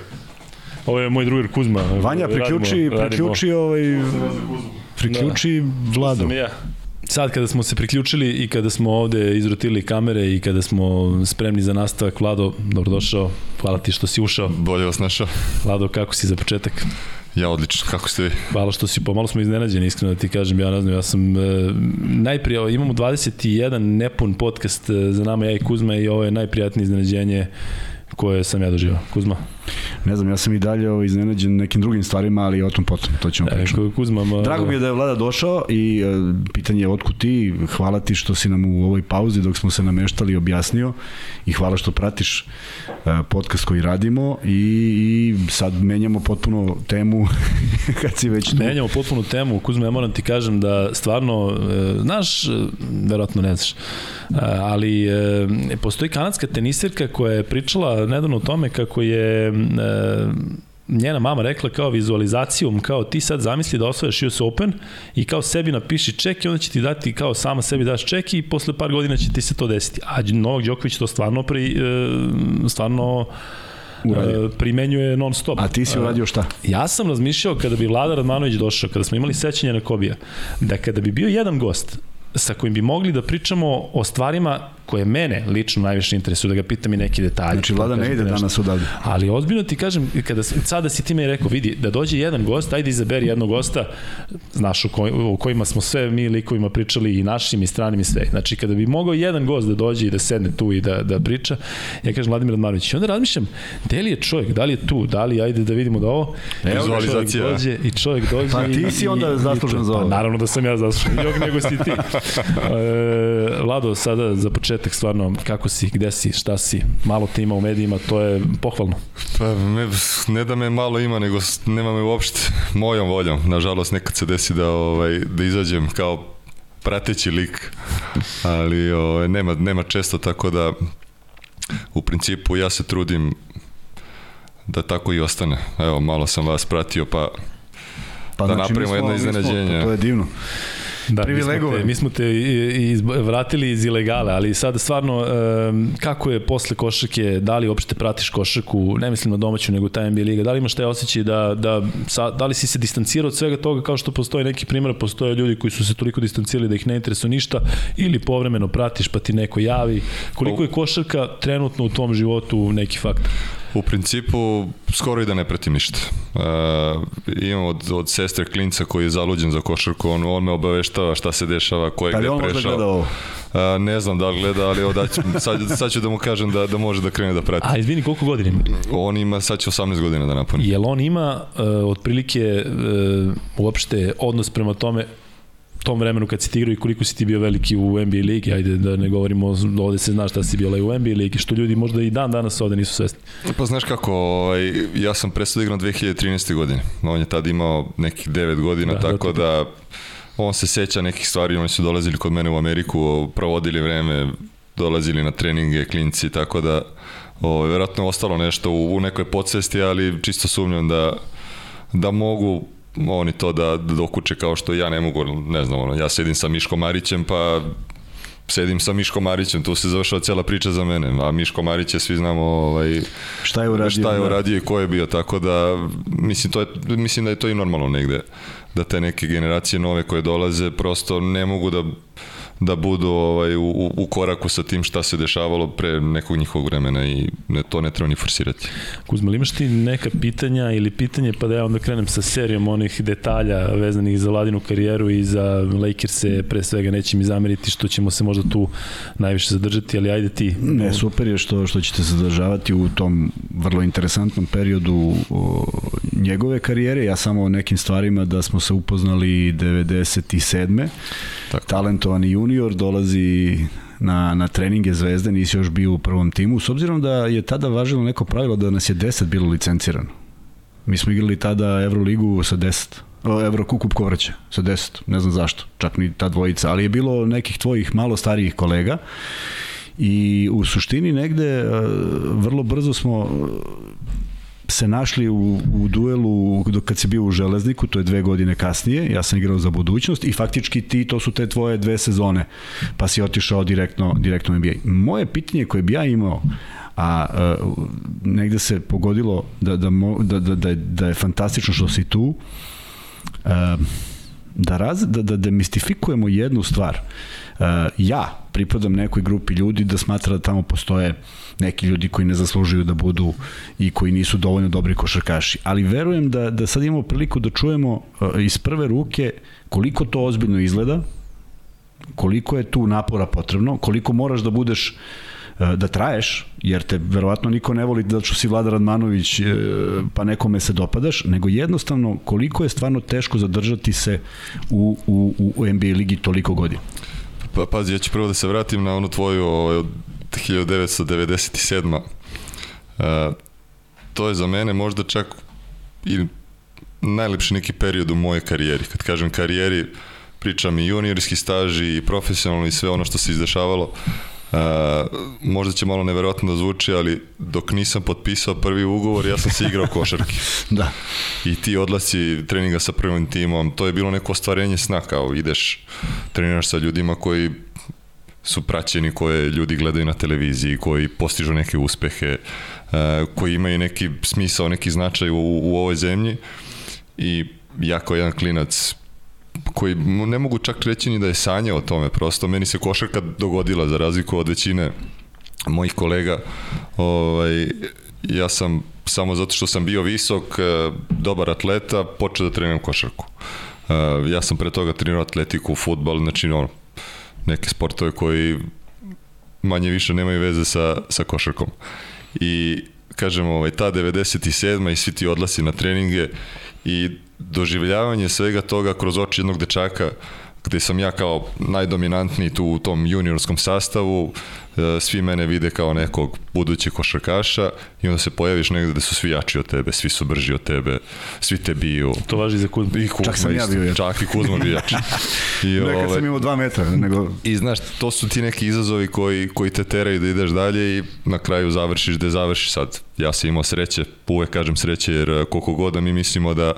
Ovo je moj drugar Kuzma. Vanja, priključi, Radimo- radimo- priključi ovaj... Priključi Vladu. Sam i ja. Sad kada smo se priključili i kada smo ovde izrotili kamere i kada smo spremni za nastavak, Vlado, dobrodošao. Hvala ti što si ušao. Bolje vas našao. Vlado, kako si za početak? Ja odlično, kako ste vi? Hvala što si, pomalo smo iznenađeni, iskreno da ti kažem, ja ne znam, ja sam, e, najprije, imamo 21 nepun podcast e, za nama, ja i Kuzma, i ovo je najprijatnije iznenađenje koje sam ja doživao. Kuzma, Ne znam, ja sam i dalje ovaj, iznenađen nekim drugim stvarima, ali o tom potom, to ćemo e, pričati. Kuzma, ma, Drago mi je da je Vlada došao i e, pitanje je otkud ti, hvala ti što si nam u ovoj pauzi dok smo se nameštali objasnio i hvala što pratiš e, podcast koji radimo i, i sad menjamo potpuno temu kad si već tu. Menjamo potpunu temu, Kuzma, ja moram ti kažem da stvarno, e, znaš, e, verovatno ne znaš, e, ali e, postoji kanadska tenisirka koja je pričala nedavno o tome kako je e, njena mama rekla kao vizualizacijom, kao ti sad zamisli da osvojaš US Open i kao sebi napiši ček i onda će ti dati kao sama sebi daš ček i posle par godina će ti se to desiti. A Novak Đoković to stvarno pri, e, stvarno Uradio. e, primenjuje non stop. A ti si uradio šta? Ja sam razmišljao kada bi Vlada Radmanović došao, kada smo imali sećanje na Kobija, da kada bi bio jedan gost sa kojim bi mogli da pričamo o stvarima koje mene lično najviše interesuju, da ga pitam i neki detalji. Znači, Vlada da ne kažem ide ti nešto. danas odavde. Ali ozbiljno ti kažem, kada, sada si ti me rekao, vidi, da dođe jedan gost, ajde izaberi jednog gosta, znaš, u, koj, u kojima smo sve mi likovima pričali i našim i stranim i sve. Znači, kada bi mogao jedan gost da dođe i da sedne tu i da, da priča, ja kažem Vladimir Radmanović. I onda razmišljam, gde li je čovjek, da li je tu, da li, ajde da vidimo da ovo. Evo čovjek dođe i čovjek dođe. Pa ti si i- onda i- zaslužan za ovo. Pa naravno da sam ja zaslužan, jok nego si ti. E, Vlado, sada za početak stvarno, kako si, gde si, šta si, malo te ima u medijima, to je pohvalno. Pa ne, ne da me malo ima, nego nema me uopšte mojom voljom. Nažalost, nekad se desi da, ovaj, da izađem kao prateći lik, ali o, nema, nema često, tako da u principu ja se trudim da tako i ostane. Evo, malo sam vas pratio, pa, pa da znači, napravimo jedno iznenađenje. To je divno. Da, privilegovan. Mi smo te, mi smo te iz, vratili iz ilegale, ali sad stvarno, kako je posle košarke, da li uopšte pratiš košarku, ne mislim na domaću, nego taj NBA liga, da li imaš taj osjećaj da, da, sa, da li si se distancirao od svega toga kao što postoji neki primjer, postoje ljudi koji su se toliko distancirali da ih ne interesuje ništa, ili povremeno pratiš pa ti neko javi. Koliko je košarka trenutno u tom životu neki faktor? U principu, skoro i da ne pratim ništa. Uh, imam od, od sestre klinca koji je zaluđen za košarku, on, on me obaveštava šta se dešava, ko je gde prešao. Da li on možda gleda ovo? Uh, ne znam da li gleda, ali da ću, sad, sad ću da mu kažem da, da može da krene da prati. A izvini, koliko godina ima? On ima, sad će 18 godina da napuni. Jel on ima uh, otprilike uh, uopšte odnos prema tome tom vremenu kad si ti igrao i koliko si ti bio veliki u NBA ligi, ajde da ne govorimo, ovde se zna šta si bio u NBA ligi, što ljudi možda i dan danas ovde nisu svesni. Pa znaš kako, ovaj, ja sam prestao da igram 2013. godine, on je tad imao nekih 9 godina, da, tako da, da on se seća nekih stvari, oni su dolazili kod mene u Ameriku, provodili vreme, dolazili na treninge, klinci, tako da o, ovaj, verovatno ostalo nešto u, u nekoj podsvesti, ali čisto sumnjam da, da mogu oni to da, da dokuče kao što ja ne mogu, ne znam, ono, ja sedim sa Miško Marićem, pa sedim sa Miško Marićem, tu se završava cela priča za mene, a Miško Marić je, svi znamo ovaj, šta je uradio, šta je da. uradio i ko je bio, tako da mislim, to je, mislim da je to i normalno negde, da te neke generacije nove koje dolaze prosto ne mogu da da budu ovaj, u, u koraku sa tim šta se dešavalo pre nekog njihovog vremena i ne, to ne treba ni forsirati. Kuzma, imaš ti neka pitanja ili pitanje, pa da ja onda krenem sa serijom onih detalja vezanih za Vladinu karijeru i za Lakers-e, pre svega neće mi zameriti što ćemo se možda tu najviše zadržati, ali ajde ti. Ne, super je što, što ćete zadržavati u tom vrlo interesantnom periodu o, njegove karijere, ja samo o nekim stvarima da smo se upoznali 97. Tako. talentovani junior dolazi na, na treninge Zvezde, nisi još bio u prvom timu, s obzirom da je tada važilo neko pravilo da nas je 10 bilo licencirano. Mi smo igrali tada Euroligu sa 10. Evro kukup kovrća sa 10, ne znam zašto, čak ni ta dvojica, ali je bilo nekih tvojih malo starijih kolega i u suštini negde e, vrlo brzo smo se našli u, u duelu dok kad si bio u Železniku, to je dve godine kasnije, ja sam igrao za budućnost i faktički ti, to su te tvoje dve sezone, pa si otišao direktno, direktno u NBA. Moje pitanje koje bi ja imao, a uh, negde se pogodilo da, da, da, da, da, je, da fantastično što si tu, uh, da, raz, da, da demistifikujemo jednu stvar. Uh, ja pripadam nekoj grupi ljudi da smatra da tamo postoje neki ljudi koji ne zaslužuju da budu i koji nisu dovoljno dobri košarkaši. Ali verujem da, da sad imamo priliku da čujemo uh, iz prve ruke koliko to ozbiljno izgleda, koliko je tu napora potrebno, koliko moraš da budeš uh, da traješ, jer te verovatno niko ne voli da ću si Vlada Radmanović uh, pa nekome se dopadaš, nego jednostavno koliko je stvarno teško zadržati se u, u, u NBA ligi toliko godina. Pa pazi, ja ću prvo da se vratim na onu tvoju ovaj, 1997. Uh, to je za mene možda čak i najlepši neki period u mojoj karijeri. Kad kažem karijeri, pričam i juniorski staž i profesionalno i sve ono što se izdešavalo. Uh, možda će malo neverovatno da zvuči, ali dok nisam potpisao prvi ugovor, ja sam se igrao košarke. da. I ti odlasi treninga sa prvim timom, to je bilo neko ostvarenje sna, kao ideš, treniraš sa ljudima koji su praćeni koje ljudi gledaju na televiziji, koji postižu neke uspehe, koji imaju neki smisao, neki značaj u, u ovoj zemlji i ja kao jedan klinac koji ne mogu čak reći ni da je sanja o tome, prosto meni se košarka dogodila za razliku od većine mojih kolega, ovaj, ja sam samo zato što sam bio visok, e, dobar atleta, počeo da treniram košarku. E, ja sam pre toga trenirao atletiku, futbal, znači ono, neke sportove koji manje više nemaju veze sa, sa košarkom. I kažemo, ovaj, ta 97. i svi ti odlasi na treninge i doživljavanje svega toga kroz oči jednog dečaka gde sam ja kao najdominantniji tu u tom juniorskom sastavu, e, svi mene vide kao nekog budućeg košarkaša i onda se pojaviš negde da su svi jači od tebe, svi su brži od tebe, svi te biju. To važi za Kuzma. I Kuzma Čak sam ja bio jači. Čak i Kuzma bio jači. I, Ne, kad ovaj, sam imao dva metra, nego I znaš, to su ti neki izazovi koji, koji te teraju da ideš dalje i na kraju završiš gde završiš sad. Ja sam imao sreće, uvek kažem sreće jer eh, koliko god da mi mislimo da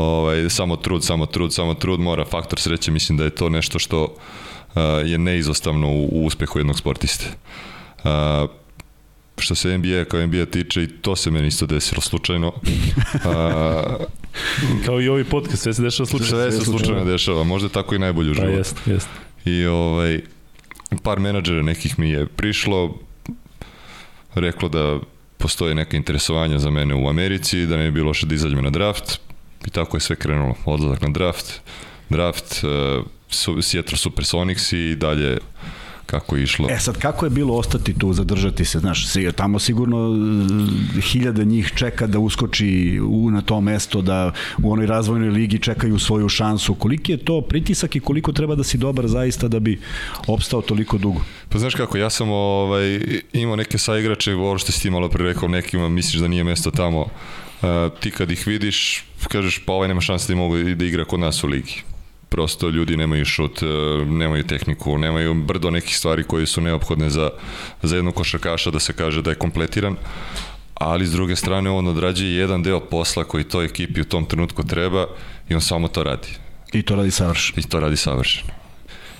ovaj, samo trud, samo trud, samo trud, mora faktor sreće, mislim da je to nešto što uh, je neizostavno u, u uspehu jednog sportiste. Uh, što se NBA kao NBA tiče i to se meni isto desilo slučajno. Uh, Kao i ovi podcast, sve se dešava slučajno. sve se slučajno. slučajno dešava, možda tako i najbolje u Pa životu. jest, jest. I ovaj, par menadžera nekih mi je prišlo, reklo da postoje neka interesovanja za mene u Americi, da ne bi bilo što da izađem na draft. I tako je sve krenulo. Odlazak na draft, draft, uh, Seattle Supersonics i dalje kako je išlo. E sad, kako je bilo ostati tu, zadržati se, znaš, tamo sigurno e, hiljade njih čeka da uskoči u, na to mesto, da u onoj razvojnoj ligi čekaju svoju šansu. Koliki je to pritisak i koliko treba da si dobar zaista da bi opstao toliko dugo? Pa znaš kako, ja sam ovaj, imao neke saigrače, ovo što si ti malo pre rekao, nekima misliš da nije mesto tamo. Ti kad ih vidiš, kažeš pa ovaj nema šanse da mogu da igra kod nas u ligi. Prosto ljudi nemaju šut, e, nemaju tehniku, nemaju brdo nekih stvari koje su neophodne za, za jednog košarkaša da se kaže da je kompletiran. Ali s druge strane on odrađuje jedan deo posla koji toj ekipi u tom trenutku treba i on samo to radi. I to radi savršeno. I to radi savršeno.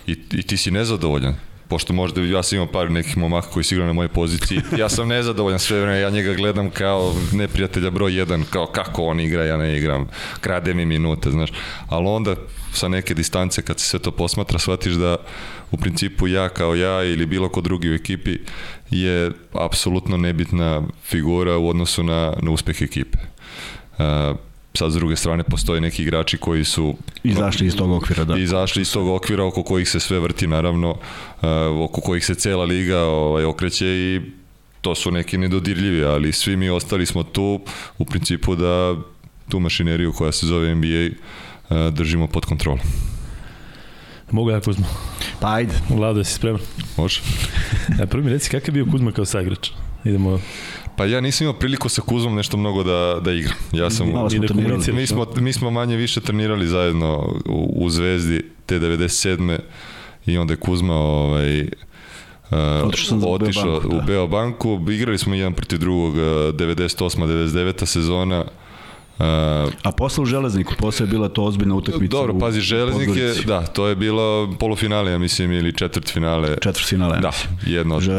I, i ti si nezadovoljan pošto možda ja sam imao par nekih momaka koji igrali na mojoj poziciji, ja sam nezadovoljan sve vreme, ja njega gledam kao neprijatelja broj jedan, kao kako on igra, ja ne igram, krade mi minute, znaš, ali onda sa neke distance kad se sve to posmatra, shvatiš da u principu ja kao ja ili bilo ko drugi u ekipi je apsolutno nebitna figura u odnosu na, na uspeh ekipe. Uh, sad s druge strane postoje neki igrači koji su Izašli iz tog okvira, da. izašli iz tog okvira oko kojih se sve vrti naravno, uh, oko kojih se cela liga ovaj, okreće i to su neki nedodirljivi, ali svi mi ostali smo tu u principu da tu mašineriju koja se zove NBA uh, držimo pod kontrolom. Mogu ja Kuzma? Pa ajde. Vlado, jesi spreman? Može? E, prvi mi reci, kakav je bio Kuzma kao saigrač? Idemo... Pa ja nisam imao priliku sa Kuzmom nešto mnogo da, da igram. Ja sam... Malo smo da trenirali. Mi smo, mi smo manje više trenirali zajedno u, u Zvezdi te 97. i onda je Kuzma ovaj, uh, Otišao za otišao Beobanku, da. u Beobanku. Igrali smo jedan protiv drugog uh, 98. 99. sezona. Uh, A posle u Železniku, posle je bila to ozbiljna utakmica. dobro, pazi, Železnik je, da, to je bilo polufinale, ja mislim, ili četvrt finale. Četvrtfinale. Da, jedno Že,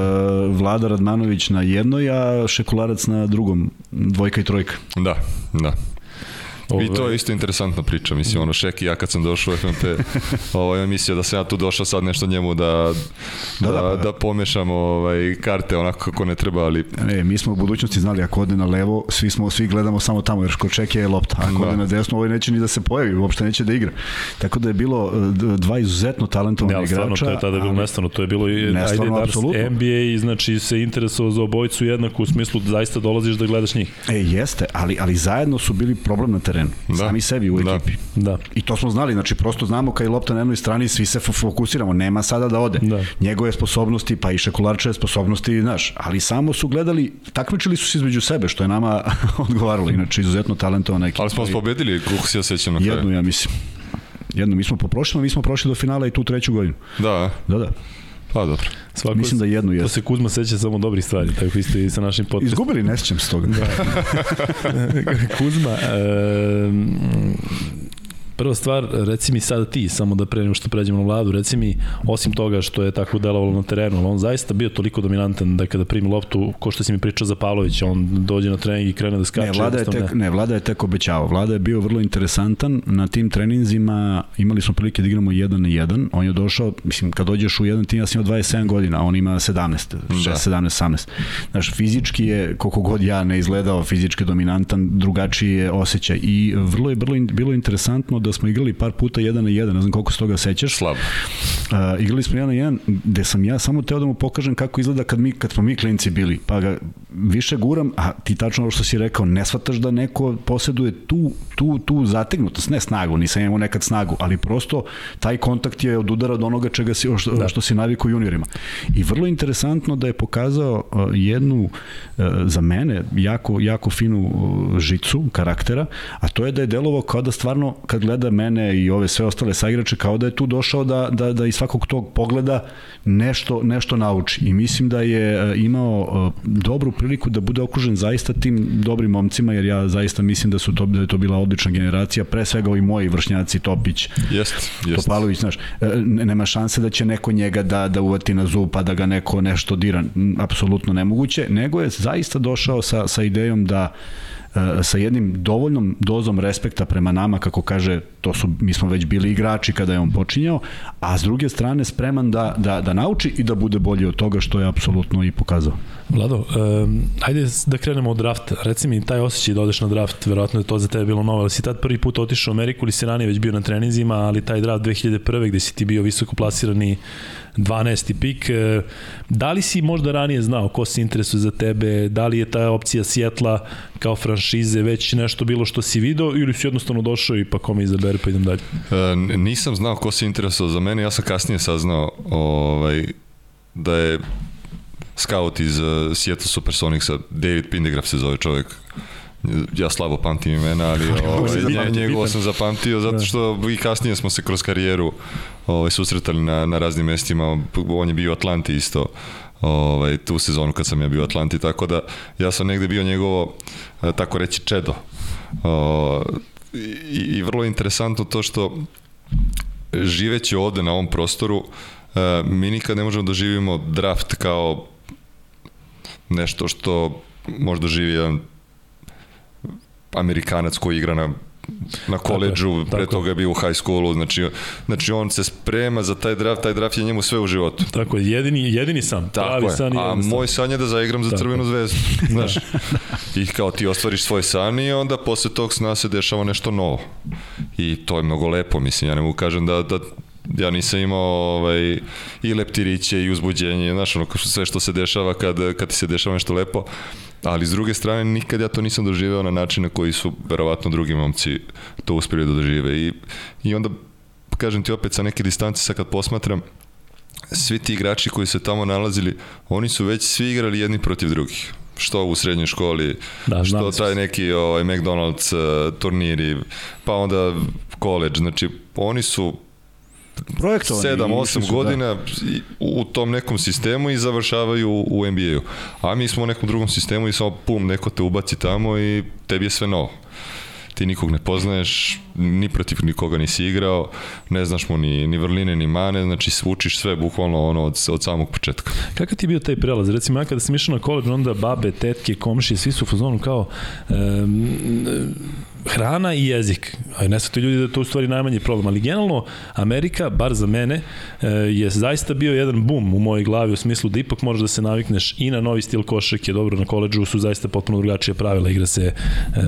Vlada Radmanović na jednoj, a Šekularac na drugom, dvojka i trojka. Da, da. I to je isto interesantna priča, mislim, ono, Šeki, ja kad sam došao u FMP, ovaj, on mislio da sam ja tu došao sad nešto njemu da, da, Da, da, da, pa- pomešamo ovaj, karte onako kako ne treba, ali Ne, mi smo u budućnosti znali ako ode na levo, svi smo svi gledamo samo tamo jer kod čeke je lopta. Ako Da. ode na desno, ovaj neće ni da se pojavi, uopšte neće da igra. Tako da je bilo e, dva izuzetno Ne, talentovana ali stvarno, igrača. to je tada bilo ali- nestvarno, to je bilo i ajde, Dars. NBA znači se interesovao za obojicu jednako u smislu da zaista dolaziš da gledaš njih. E, jeste, ali, ali zajedno su bili problem na terenu. Da. Sami sebi u Da. ekipi. Da. I to smo znali, znači prosto znamo kad je lopta na jednoj strani, svi se fo- fokusiramo, nema sada da ode. Da. Njegove sposobnosti, pa i Šekularčeve sposobnosti, znaš, ali samo su gledali, takmičili su se između sebe, što je nama odgovaralo, inače izuzetno talentovana ekipa. ali smo I pobedili, koliko se ja sećam na kraju. Jednu, ja mislim. Jednu, mi smo poprošli, mi smo prošli do finala i tu treću godinu. Da, Da, da. Pa dobro. Svako, Mislim da jednu To je. se Kuzma seća samo dobrih stvari, tako isto i sa našim podcastom. Izgubili, ne se toga. Kuzma, e, prva stvar, reci mi sada ti, samo da pre nego što pređemo na vladu, reci mi, osim toga što je tako delovalo na terenu, on zaista bio toliko dominantan da kada primi loptu, ko što si mi pričao za Pavlovića, on dođe na trening i krene da skače. Ne, Vlada je tek, ne, Vlada je tek obećavao. Vlada je bio vrlo interesantan. Na tim treninzima imali smo prilike da igramo jedan na jedan. On je došao, mislim, kad dođeš u jedan tim, ja sam imao 27 godina, a on ima 17, 6, Da. 17, 18. Znaš, fizički je, koliko god ja ne izgledao fizički dominantan, drugačiji je osjećaj. I vrlo je vrlo bilo interesantno da smo igrali par puta jedan na jedan, ne znam koliko se toga sećaš. Slabo. Uh, igrali smo jedan na jedan, gde sam ja samo teo da mu pokažem kako izgleda kad, mi, kad smo mi klinci bili, pa ga više guram, a ti tačno ovo što si rekao, ne shvataš da neko posjeduje tu, tu, tu zategnutost, ne snagu, nisam imao nekad snagu, ali prosto taj kontakt je od udara od onoga čega si, što, da. što si navikao juniorima. I vrlo interesantno da je pokazao jednu, za mene, jako, jako finu žicu karaktera, a to je da je delovao kao da stvarno, kad gleda mene i ove sve ostale saigrače, kao da je tu došao da, da, da iz svakog tog pogleda nešto, nešto nauči. I mislim da je imao dobru priliku da bude okružen zaista tim dobrim momcima, jer ja zaista mislim da su to, da je to bila odlična generacija, pre svega ovi moji vršnjaci, Topić, jest, jest. Topalović, znaš, nema šanse da će neko njega da, da uvati na zub, pa da ga neko nešto dira, apsolutno nemoguće, nego je zaista došao sa, sa idejom da sa jednim dovoljnom dozom respekta prema nama, kako kaže, to su, mi smo već bili igrači kada je on počinjao, a s druge strane spreman da, da, da nauči i da bude bolji od toga što je apsolutno i pokazao. Vlado, um, ajde da krenemo od drafta. Reci mi taj osjećaj da odeš na draft, verovatno je to za tebe bilo novo, ali si tad prvi put otišao u Ameriku ili si ranije već bio na treninzima, ali taj draft 2001. gde si ti bio visoko plasirani 12. pik. E, da li si možda ranije znao ko se interesuje za tebe, da li je ta opcija Sjetla kao franšize već nešto bilo što si video ili si jednostavno došao i pa kome izabere pa idem dalje? E, nisam znao ko se interesuje za mene, ja sam kasnije saznao ovaj, da je scout iz uh, Seattle Supersonicsa, David Pindegraf se zove čovjek, ja slabo pamtim imena, ali ovaj, njegovo sam zapamtio zato da. što i kasnije smo se kroz karijeru ovaj, susretali na, na raznim mestima, on je bio u Atlanti isto ovaj, tu sezonu kad sam ja bio u Atlanti, tako da ja sam negde bio njegovo, eh, tako reći, čedo. O, i, I vrlo interesantno to što živeći ovde na ovom prostoru, eh, mi nikad ne možemo da živimo draft kao nešto što možda živi jedan Amerikanac koji igra na na koleđu, pre tako. toga je bio u high schoolu, znači, znači on se sprema za taj draft, taj draft je njemu sve u životu. Tako je, jedini, jedini san, tako pravi je. san. A moj san je da zaigram za tako. crvenu zvezdu, znaš. I kao ti ostvariš svoj san i onda posle tog sna se dešava nešto novo. I to je mnogo lepo, mislim, ja ne mogu kažem da, da ja nisam imao ovaj, i leptiriće i uzbuđenje, znaš, ono, sve što se dešava kad, kad ti se dešava nešto lepo, ali s druge strane nikad ja to nisam doživeo na način na koji su verovatno drugi momci to uspeli da dožive. I, i onda kažem ti opet sa neke distance sad kad posmatram svi ti igrači koji se tamo nalazili oni su već svi igrali jedni protiv drugih. Što u srednjoj školi, da, što taj neki ovaj, McDonald's uh, turniri, pa onda college, znači oni su projektovani. 7-8 godina da. u tom nekom sistemu i završavaju u NBA-u. A mi smo u nekom drugom sistemu i samo pum, neko te ubaci tamo i tebi je sve novo ti nikog ne poznaješ, ni protiv nikoga nisi igrao, ne znaš mu ni, ni vrline ni mane, znači učiš sve bukvalno ono od, od samog početka. Kakav ti je bio taj prelaz? Recimo ja kada sam išao na koleđ, onda babe, tetke, komšije, svi su u fazonu kao um, hrana i jezik. Ne ti ljudi da to u stvari najmanji problem, ali generalno Amerika, bar za mene, e, je zaista bio jedan bum u mojoj glavi u smislu da ipak možeš da se navikneš i na novi stil košarke, dobro na koleđu su zaista potpuno drugačije pravila, igra se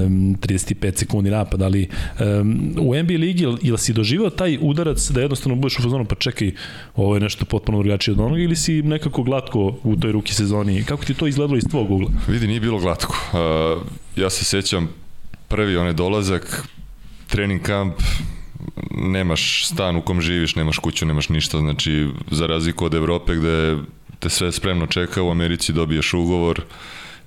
um, 35 sekundi napad, ali um, u NBA ligi ili si doživao taj udarac da jednostavno budeš u fazonu pa čekaj, ovo je nešto potpuno drugačije od onoga ili si nekako glatko u toj ruki sezoni? Kako ti to izgledalo iz tvog ugla? Vidi, nije bilo glatko. Uh, ja se sećam prvi onaj dolazak, trening kamp, nemaš stan u kom živiš, nemaš kuću, nemaš ništa, znači za razliku od Evrope gde te sve spremno čeka, u Americi dobiješ ugovor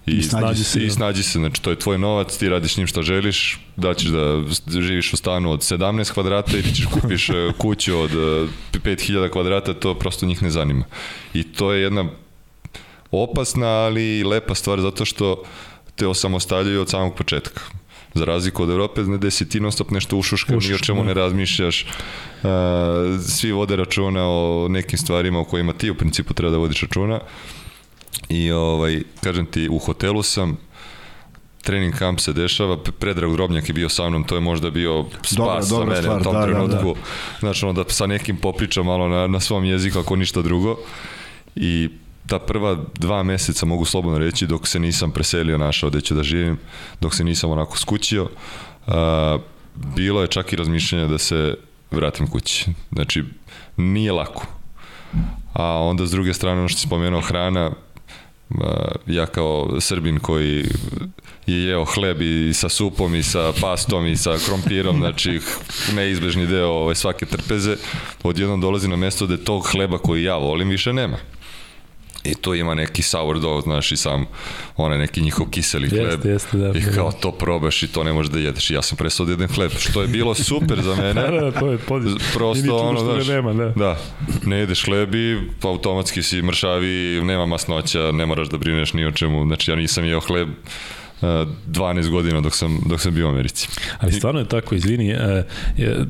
i, I snađi se. I da. snađi se, znači to je tvoj novac, ti radiš njim šta želiš, da ćeš da živiš u stanu od 17 kvadrata ili ćeš kupiš e, kuću od 5000 e, kvadrata, to prosto njih ne zanima. I to je jedna opasna, ali lepa stvar zato što te osamostaljuju od samog početka za razliku od Evrope, gde si ti non stop nešto ušuškan, ni o čemu da. ne razmišljaš, uh, svi vode računa o nekim stvarima o kojima ti u principu treba da vodiš računa. I ovaj, kažem ti, u hotelu sam, trening kamp se dešava, Predrag Drobnjak je bio sa mnom, to je možda bio spas dobra, za mene stvar, u tom da, trenutku. Da, da. Znači, onda sa nekim popričam malo na, na svom jeziku, ako ništa drugo. I ta prva dva meseca mogu slobodno reći dok se nisam preselio našao gde ću da živim, dok se nisam onako skućio, uh, bilo je čak i razmišljanje da se vratim kući. Znači, nije lako. a onda s druge strane ono što si spomenuo hrana, ja kao Srbin koji je jeo hleb i sa supom i sa pastom i sa krompirom, znači neizbežni deo ove svake trpeze, odjednom dolazi na mesto gde tog hleba koji ja volim više nema. I tu ima neki sourdough, znaš, i sam onaj neki njihov kiseli hleb. Jeste, jeste, da. I kao to probaš i to ne možeš da jedeš. I ja sam prestao da jedem hleb, što je bilo super za mene. da, da, to je podiš. Prosto ono, znaš, nema, da. da. Ne jedeš hleb i automatski si mršavi, nema masnoća, ne moraš da brineš ni o čemu. Znači, ja nisam jeo hleb 12 godina dok sam, dok sam bio u Americi. Ali stvarno je tako, izvini, e,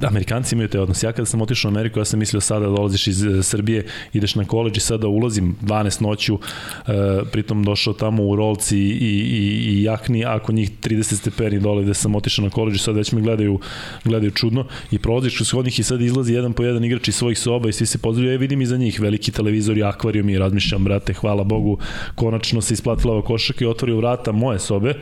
Amerikanci imaju te odnos. Ja kada sam otišao u Ameriku, ja sam mislio sada dolaziš iz e, Srbije, ideš na koleđ i sada ulazim 12 noću, e, pritom došao tamo u rolci i, i, i jakni, ako njih 30 stepeni dole gde sam otišao na koleđ i sad već me gledaju, gledaju čudno i prolaziš kroz hodnih i sad izlazi jedan po jedan igrač iz svojih soba i svi se pozdravljaju, ja vidim iza njih veliki televizori, akvarijum i razmišljam, brate, hvala Bogu, konačno se isplatila ova košaka i otvorio vrata moje sobe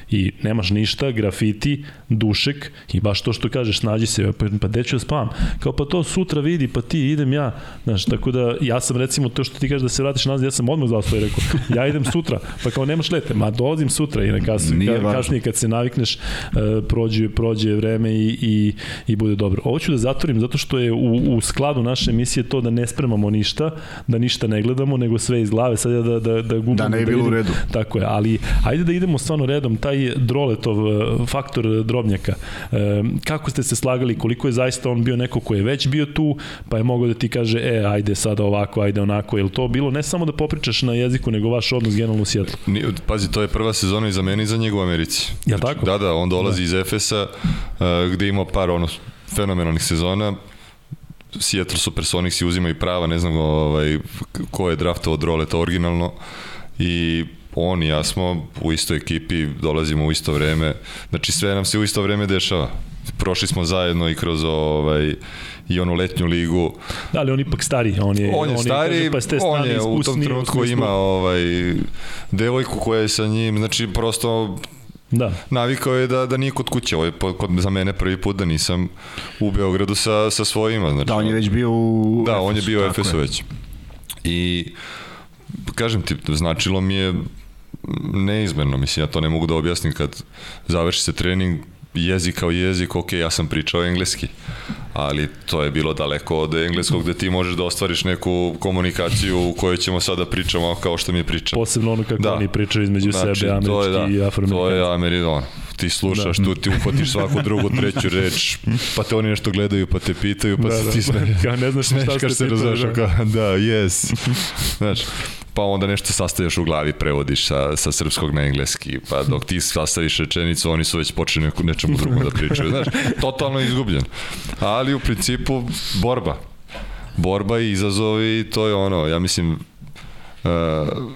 i nemaš ništa, grafiti, dušek i baš to što kažeš, nađi se, pa, pa gde ću da spavam? Kao pa to sutra vidi, pa ti idem ja, znaš, tako da ja sam recimo to što ti kažeš da se vratiš nazad, ja sam odmah svoj rekao, ja idem sutra, pa kao nemaš lete, ma dolazim sutra i na kasu, ka, kasnije kad se navikneš, uh, prođe, prođe vreme i, i, i bude dobro. Ovo ću da zatvorim zato što je u, u skladu naše emisije to da ne spremamo ništa, da ništa ne gledamo, nego sve iz glave, sad ja da, da, da gubim. Da ne je da bilo u redu. Tako je, ali ajde da idemo stvarno redom, taj droletov e, faktor drobnjaka. E, kako ste se slagali, koliko je zaista on bio neko ko je već bio tu, pa je mogao da ti kaže, e, ajde sada ovako, ajde onako, je to bilo ne samo da popričaš na jeziku, nego vaš odnos generalno u Sjetlu? Pazi, to je prva sezona i za mene i za njega u Americi. Ja znači, tako? Da, da, on dolazi da. iz Efesa, uh, gde ima par ono, fenomenalnih sezona, Seattle Supersonics i uzima i prava, ne znam ovaj, ko je draftovao Droleta originalno i on i ja smo u istoj ekipi, dolazimo u isto vreme, znači sve nam se u isto vreme dešava. Prošli smo zajedno i kroz ovaj i onu letnju ligu. Da, ali on ipak stari, on je on je on stari, je, kaže, pa on je u tom trenutku ima ovaj devojku koja je sa njim, znači prosto Da. Navikao je da, da nije kod kuće. Ovo je kod, za mene prvi put da nisam u Beogradu sa, sa svojima. Znači, da, on je već bio u Da, on je bio u Efesu već. I kažem ti, značilo mi je neizmerno, mislim, ja to ne mogu da objasnim kad završi se trening, jezik kao jezik, ok, ja sam pričao engleski, ali to je bilo daleko od engleskog gde ti možeš da ostvariš neku komunikaciju u kojoj ćemo sada pričamo kao što mi je pričao. Posebno ono kako da. oni pričaju između znači, sebe, američki je, da, i afroamerikanski. To je amerikan. Ti slušaš, da. tu ti uhvatiš svaku drugu, treću reč, pa te oni nešto gledaju, pa te pitaju, pa da, se ti da, smeš. Kao ne znaš šta ste se pitaju. Da. Kao, da, yes. Znaš, pa onda nešto sastavljaš u glavi, prevodiš sa, sa srpskog na engleski, pa dok ti sastaviš rečenicu, oni su već počeli nečemu drugom da pričaju, znaš, totalno izgubljen. Ali u principu borba. Borba i izazovi, to je ono, ja mislim,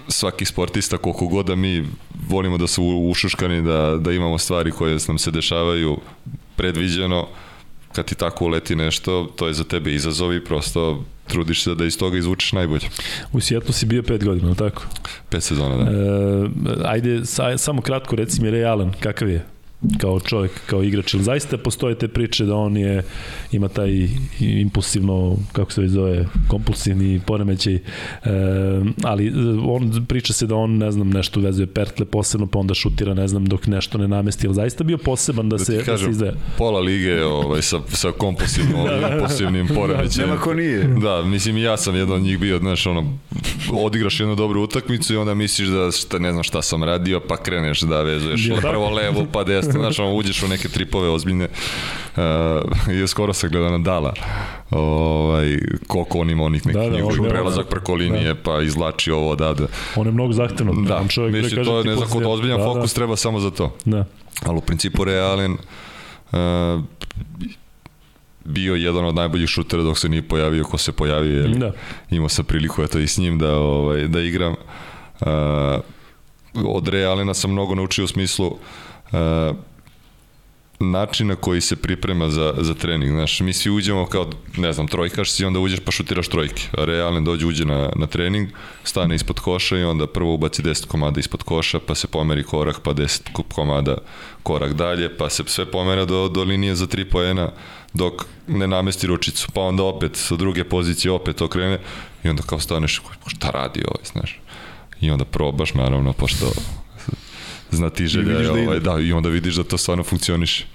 svaki sportista, koliko god da mi volimo da su ušuškani, da, da imamo stvari koje nam se dešavaju predviđeno, kad ti tako uleti nešto, to je za tebe izazov i prosto trudiš se da iz toga izvučeš najbolje. U Sjetlu si bio pet godina, tako? Pet sezona, da. E, ajde, sa, samo kratko reci mi Ray Allen, kakav je? Kao čovjek, kao igrač, ili zaista postoje te priče da on je, ima taj impulsivno, kako se već zove, kompulsivni poremećaj, e, ali on priča se da on, ne znam, nešto vezuje pertle posebno, pa onda šutira, ne znam, dok nešto ne namesti, ali zaista bio poseban da, da se, kažem, da se izdaje. Pola lige ovaj, sa, sa kompulsivno, da, da, impulsivnim poremećajem. Nema ko nije. Da, mislim, ja sam jedan od njih bio, znaš, ono, odigraš jednu dobru utakmicu i onda misliš da šta, ne znam šta sam radio, pa kreneš da vezuješ prvo levo, pa desno znaš, ono, uđeš u neke tripove ozbiljne uh, i skoro se gleda na Dala ovaj, koliko on ima onih nekih da, da, njegovih prelazak preko linije da. pa izlači ovo odavde on je mnogo zahtevno da, on čovjek mislim, to je ne znam kod ozbiljan da, fokus da. treba samo za to da. ali u principu Realen uh, bio jedan od najboljih šutera dok se nije pojavio ko se pojavio jel? Da. imao sam priliku eto i s njim da, ovaj, da igram uh, od Realena sam mnogo naučio u smislu uh, način na koji se priprema za, za trening. Znaš, mi svi uđemo kao, ne znam, trojkaš si, onda uđeš pa šutiraš trojke. A realno dođe, uđe na, na trening, stane ispod koša i onda prvo ubaci 10 komada ispod koša, pa se pomeri korak, pa 10 komada korak dalje, pa se sve pomera do, do linije za 3 poena dok ne namesti ručicu, pa onda opet sa druge pozicije opet okrene I onda kao staneš, šta radi ovaj, znaš. I onda probaš, naravno, pošto znati želja je, ovaj, da, i onda vidiš da to stvarno funkcioniše.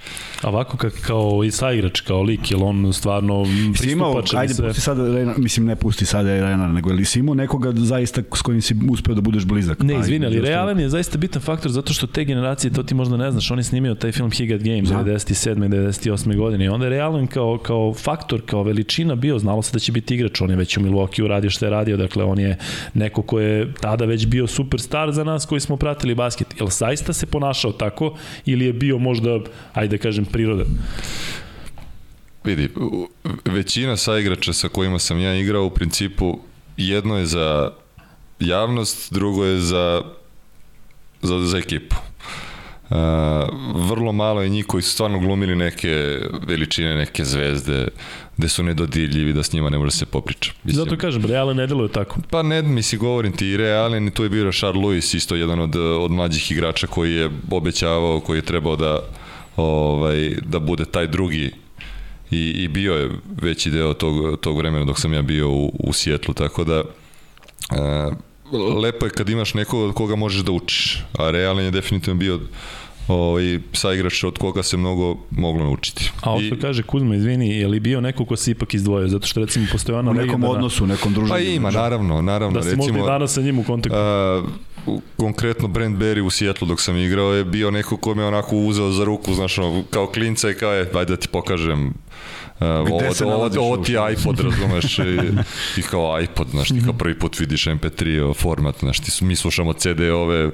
A ovako kak, kao i saigrač, kao lik, jel on stvarno pristupačan ajde, sve? pusti sada, Renar, mislim ne pusti sada Renar, nego li si imao nekoga zaista s kojim si uspeo da budeš blizak? Ne, Pa, izvini, ali realan je zaista bitan faktor zato što te generacije, to ti možda ne znaš, on je snimio taj film He Got Game Da. 97. 98. godine i onda je realan kao, kao faktor, kao veličina bio, znalo se da će biti igrač, on je već u Milwaukee uradio što je radio, dakle on je neko ko je tada već bio superstar za nas koji smo pratili basket. Jel zaista se ponašao tako ili je bio možda, ajde da kažem, prirodan? Vidi, većina saigrača sa kojima sam ja igrao u principu jedno je za javnost, drugo je za, za, za ekipu. Uh, vrlo malo je njih koji su stvarno glumili neke veličine, neke zvezde, gde su nedodirljivi, da s njima ne može se popriča. Zato kažem, realan ne deluje tako. Pa ne, misli, govorim ti, i i tu je bio Charles Lewis, isto jedan od, od mlađih igrača koji je obećavao, koji je trebao da, ovaj, da bude taj drugi i, i bio je veći deo tog, tog vremena dok sam ja bio u, u Sjetlu, tako da e, lepo je kad imaš nekoga od koga možeš da učiš, a Realen je definitivno bio ovaj, saigrač od koga se mnogo moglo naučiti. A ovo što kaže Kuzma, izvini, je li bio neko ko se ipak izdvojio? Zato što recimo postoje ona U nekom legendarna- odnosu, u nekom druženju. Pa ima, naravno, naravno. Da i recimo, danas sa njim u kontaktu. A, konkretno Brent Berry u Seattle dok sam igrao je bio neko ko me onako uzeo za ruku, znaš, ono, kao klinca i kao je, ajde da ti pokažem ovo, se ovo, ovo ti je iPod, razumeš, i, i kao iPod, znaš, ti kao prvi put vidiš MP3 format, znaš, ti, mi slušamo CD-ove,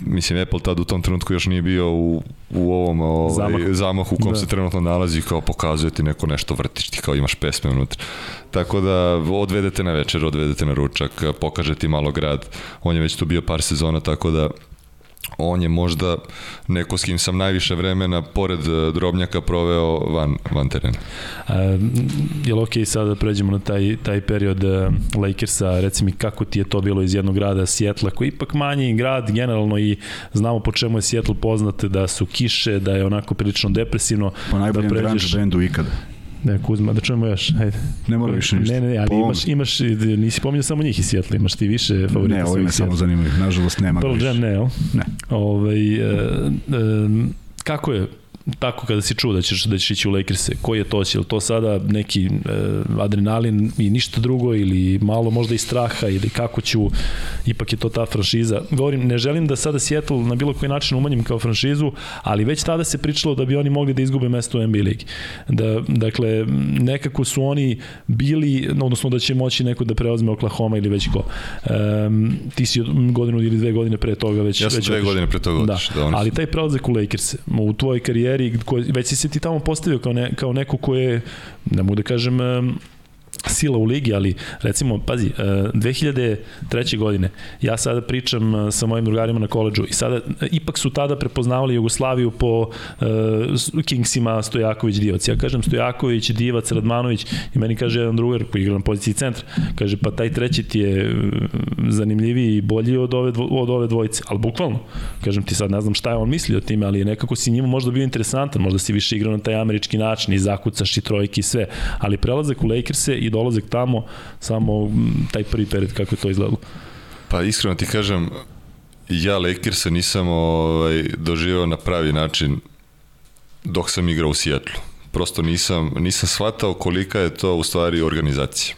mislim, Apple tad u tom trenutku još nije bio u, u ovom ovaj, Zamahu. zamahu u kom Da. se trenutno nalazi, kao pokazuje ti neko nešto vrtiš, ti kao imaš pesme unutra. Tako da odvedete na večer, odvedete na ručak, pokaže ti malo grad. On je već tu bio par sezona, tako da on je možda neko s kim sam najviše vremena pored eh, drobnjaka proveo van, van terena. Uh, je li okej sada da pređemo na taj, taj period uh, Lakersa, reci mi kako ti je to bilo iz jednog grada Sjetla, koji je ipak manji grad generalno i znamo po čemu je Sjetl poznat, da su kiše, da je onako prilično depresivno. Po najboljem da da grunge bendu ikada. Ne, Kuzma, da čujemo još, ajde. Ne mora više ništa. Ne, ne, ne, ali imaš, imaš, nisi pominjao samo njih iz Sjetla, imaš ti više favorita Ne, ovi svojih me samo zanimaju. Nažalost, nema Pearl više. Jam ne, jel? Ne. Ovaj, e, e, kako je tako kada si čuo da ćeš, da ćeš ići u Lakers-e, koji je to? Je li to sada neki e, adrenalin i ništa drugo ili malo možda i straha ili kako ću, ipak je to ta franšiza. Govorim, ne želim da sada Seattle na bilo koji način umanjim kao franšizu, ali već tada se pričalo da bi oni mogli da izgube mesto u NBA ligi. Da, dakle, nekako su oni bili, odnosno da će moći neko da preozme Oklahoma ili već ko. Um, ti si godinu ili dve godine pre toga već Ja sam već dve godine pre toga Da, da, oni ali su- taj prelazak u Lakers u tvojoj karijeri, ko, već si se ti tamo postavio kao, ne, kao neko ko je, ne mogu da kažem, em, sila u ligi, ali recimo, pazi, e, 2003. godine ja sada pričam e, sa mojim drugarima na koleđu i sada e, ipak su tada prepoznavali Jugoslaviju po e, s- Kingsima Stojaković Divac. Ja kažem Stojaković, Divac, Radmanović i meni kaže jedan drugar koji igra na poziciji centra, kaže pa taj treći ti je e, zanimljiviji i bolji od ove, dvo, od ove dvojice, ali bukvalno, kažem ti sad ne znam šta je on mislio o time, ali nekako si njima možda bio interesantan, možda si više igrao na taj američki način i zakucaš i trojke i sve, ali prelazak u Lakers-e i dolazak tamo, samo taj prvi period kako je to izgledalo. Pa iskreno ti kažem, ja Lakersa nisam ovaj, doživao na pravi način dok sam igrao u Sijetlu. Prosto nisam, nisam shvatao kolika je to u stvari organizacija.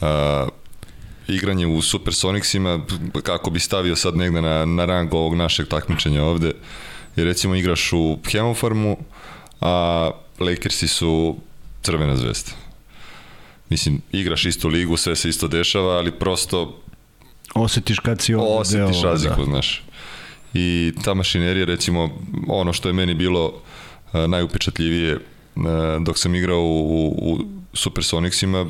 A, igranje u Supersonicsima, kako bi stavio sad negde na, na rang ovog našeg takmičenja ovde, je recimo igraš u Hemofarmu, a Lakersi su crvena zvezda. Mislim, igraš istu ligu, sve se isto dešava, ali prosto Osetiš kad si ovde osetiš deo, razliku, Da. znaš. I ta mašinerija, recimo, ono što je meni bilo a, najupečatljivije a, dok sam igrao u, u Supersonicsima,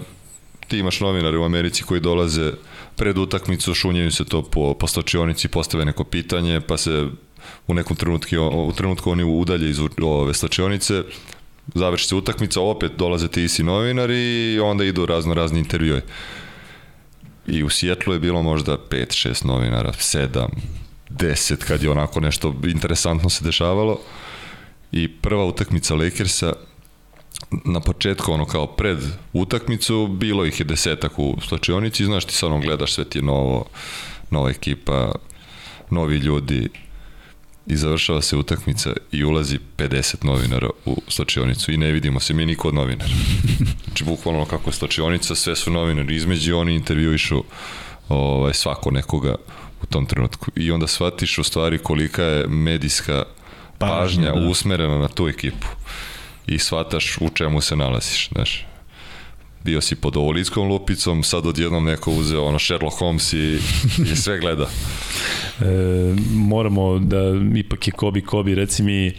ti imaš novinare u Americi koji dolaze pred utakmicu, šunjaju se to po, po slačionici, postave neko pitanje, pa se u nekom trenutku, u trenutku oni udalje iz u- ove slačionice, završi se utakmica, opet dolaze ti isti novinari i onda idu razno razni intervjue. I u Sjetlu je bilo možda 5, 6 novinara, 7, 10 kad je onako nešto interesantno se dešavalo. I prva utakmica Lakersa, na početku, ono kao pred utakmicu, bilo ih je desetak u slačionici, znaš ti sa onom gledaš, sve ti novo, nova ekipa, novi ljudi, i završava se utakmica i ulazi 50 novinara u slačionicu i ne vidimo se mi niko od novinara. Znači, bukvalno kako je slačionica, sve su novinari između, oni intervjuišu ovaj, svako nekoga u tom trenutku. I onda shvatiš u stvari kolika je medijska pažnja, pažnja da. usmerena na tu ekipu. I shvataš u čemu se nalaziš, znaš bio si pod ovolickom lupicom, sad odjednom neko uzeo ono Sherlock Holmes i, i sve gleda. e, moramo da ipak je Kobi Kobi, reci mi, e,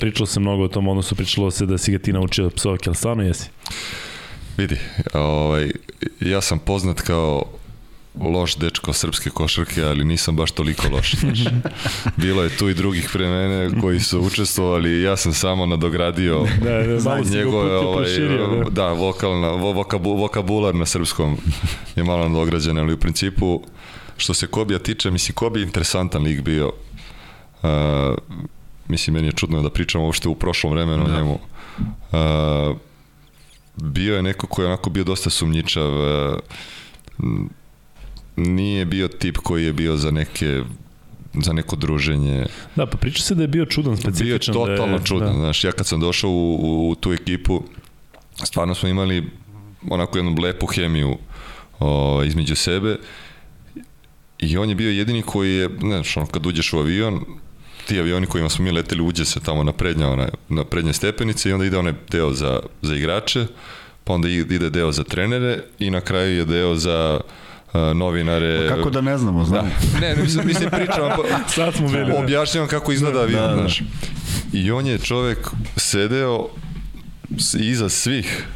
pričalo se mnogo o tom odnosu, pričalo se da si ga ti naučio psovke, ali stvarno jesi? Vidi, ovaj, ja sam poznat kao loš dečko srpske košarke, ali nisam baš toliko loš. Bilo je tu i drugih pre mene koji su učestvovali, ja sam samo nadogradio da, da, njegove, ovaj, da. da, vokalna, vokabu, vokabular na srpskom je malo nadograđen, ali u principu što se Kobija tiče, mislim, Kobi je interesantan lik bio. Uh, mislim, meni je čudno da pričam uopšte u prošlom vremenu da. o njemu. Uh, bio je neko koji je onako bio dosta sumnjičav, uh, nije bio tip koji je bio za neke za neko druženje. Da, pa priča se da je bio čudan, specifičan. Bio je totalno da je, čudan, da. znaš, ja kad sam došao u, u, u tu ekipu, stvarno smo imali onako jednu lepu hemiju o, između sebe i on je bio jedini koji je, znaš, ono, kad uđeš u avion, ti avioni kojima smo mi leteli uđe se tamo na prednja, ona, na prednje stepenice i onda ide onaj deo za, za igrače, pa onda ide deo za trenere i na kraju je deo za novinare. Pa kako da ne znamo, znam. Da. Ne, ne, mislim, mislim pričam, Sad smo bili. Objašnjavam kako izgleda da, avion, da, da. znaš. I on je čovek sedeo iza svih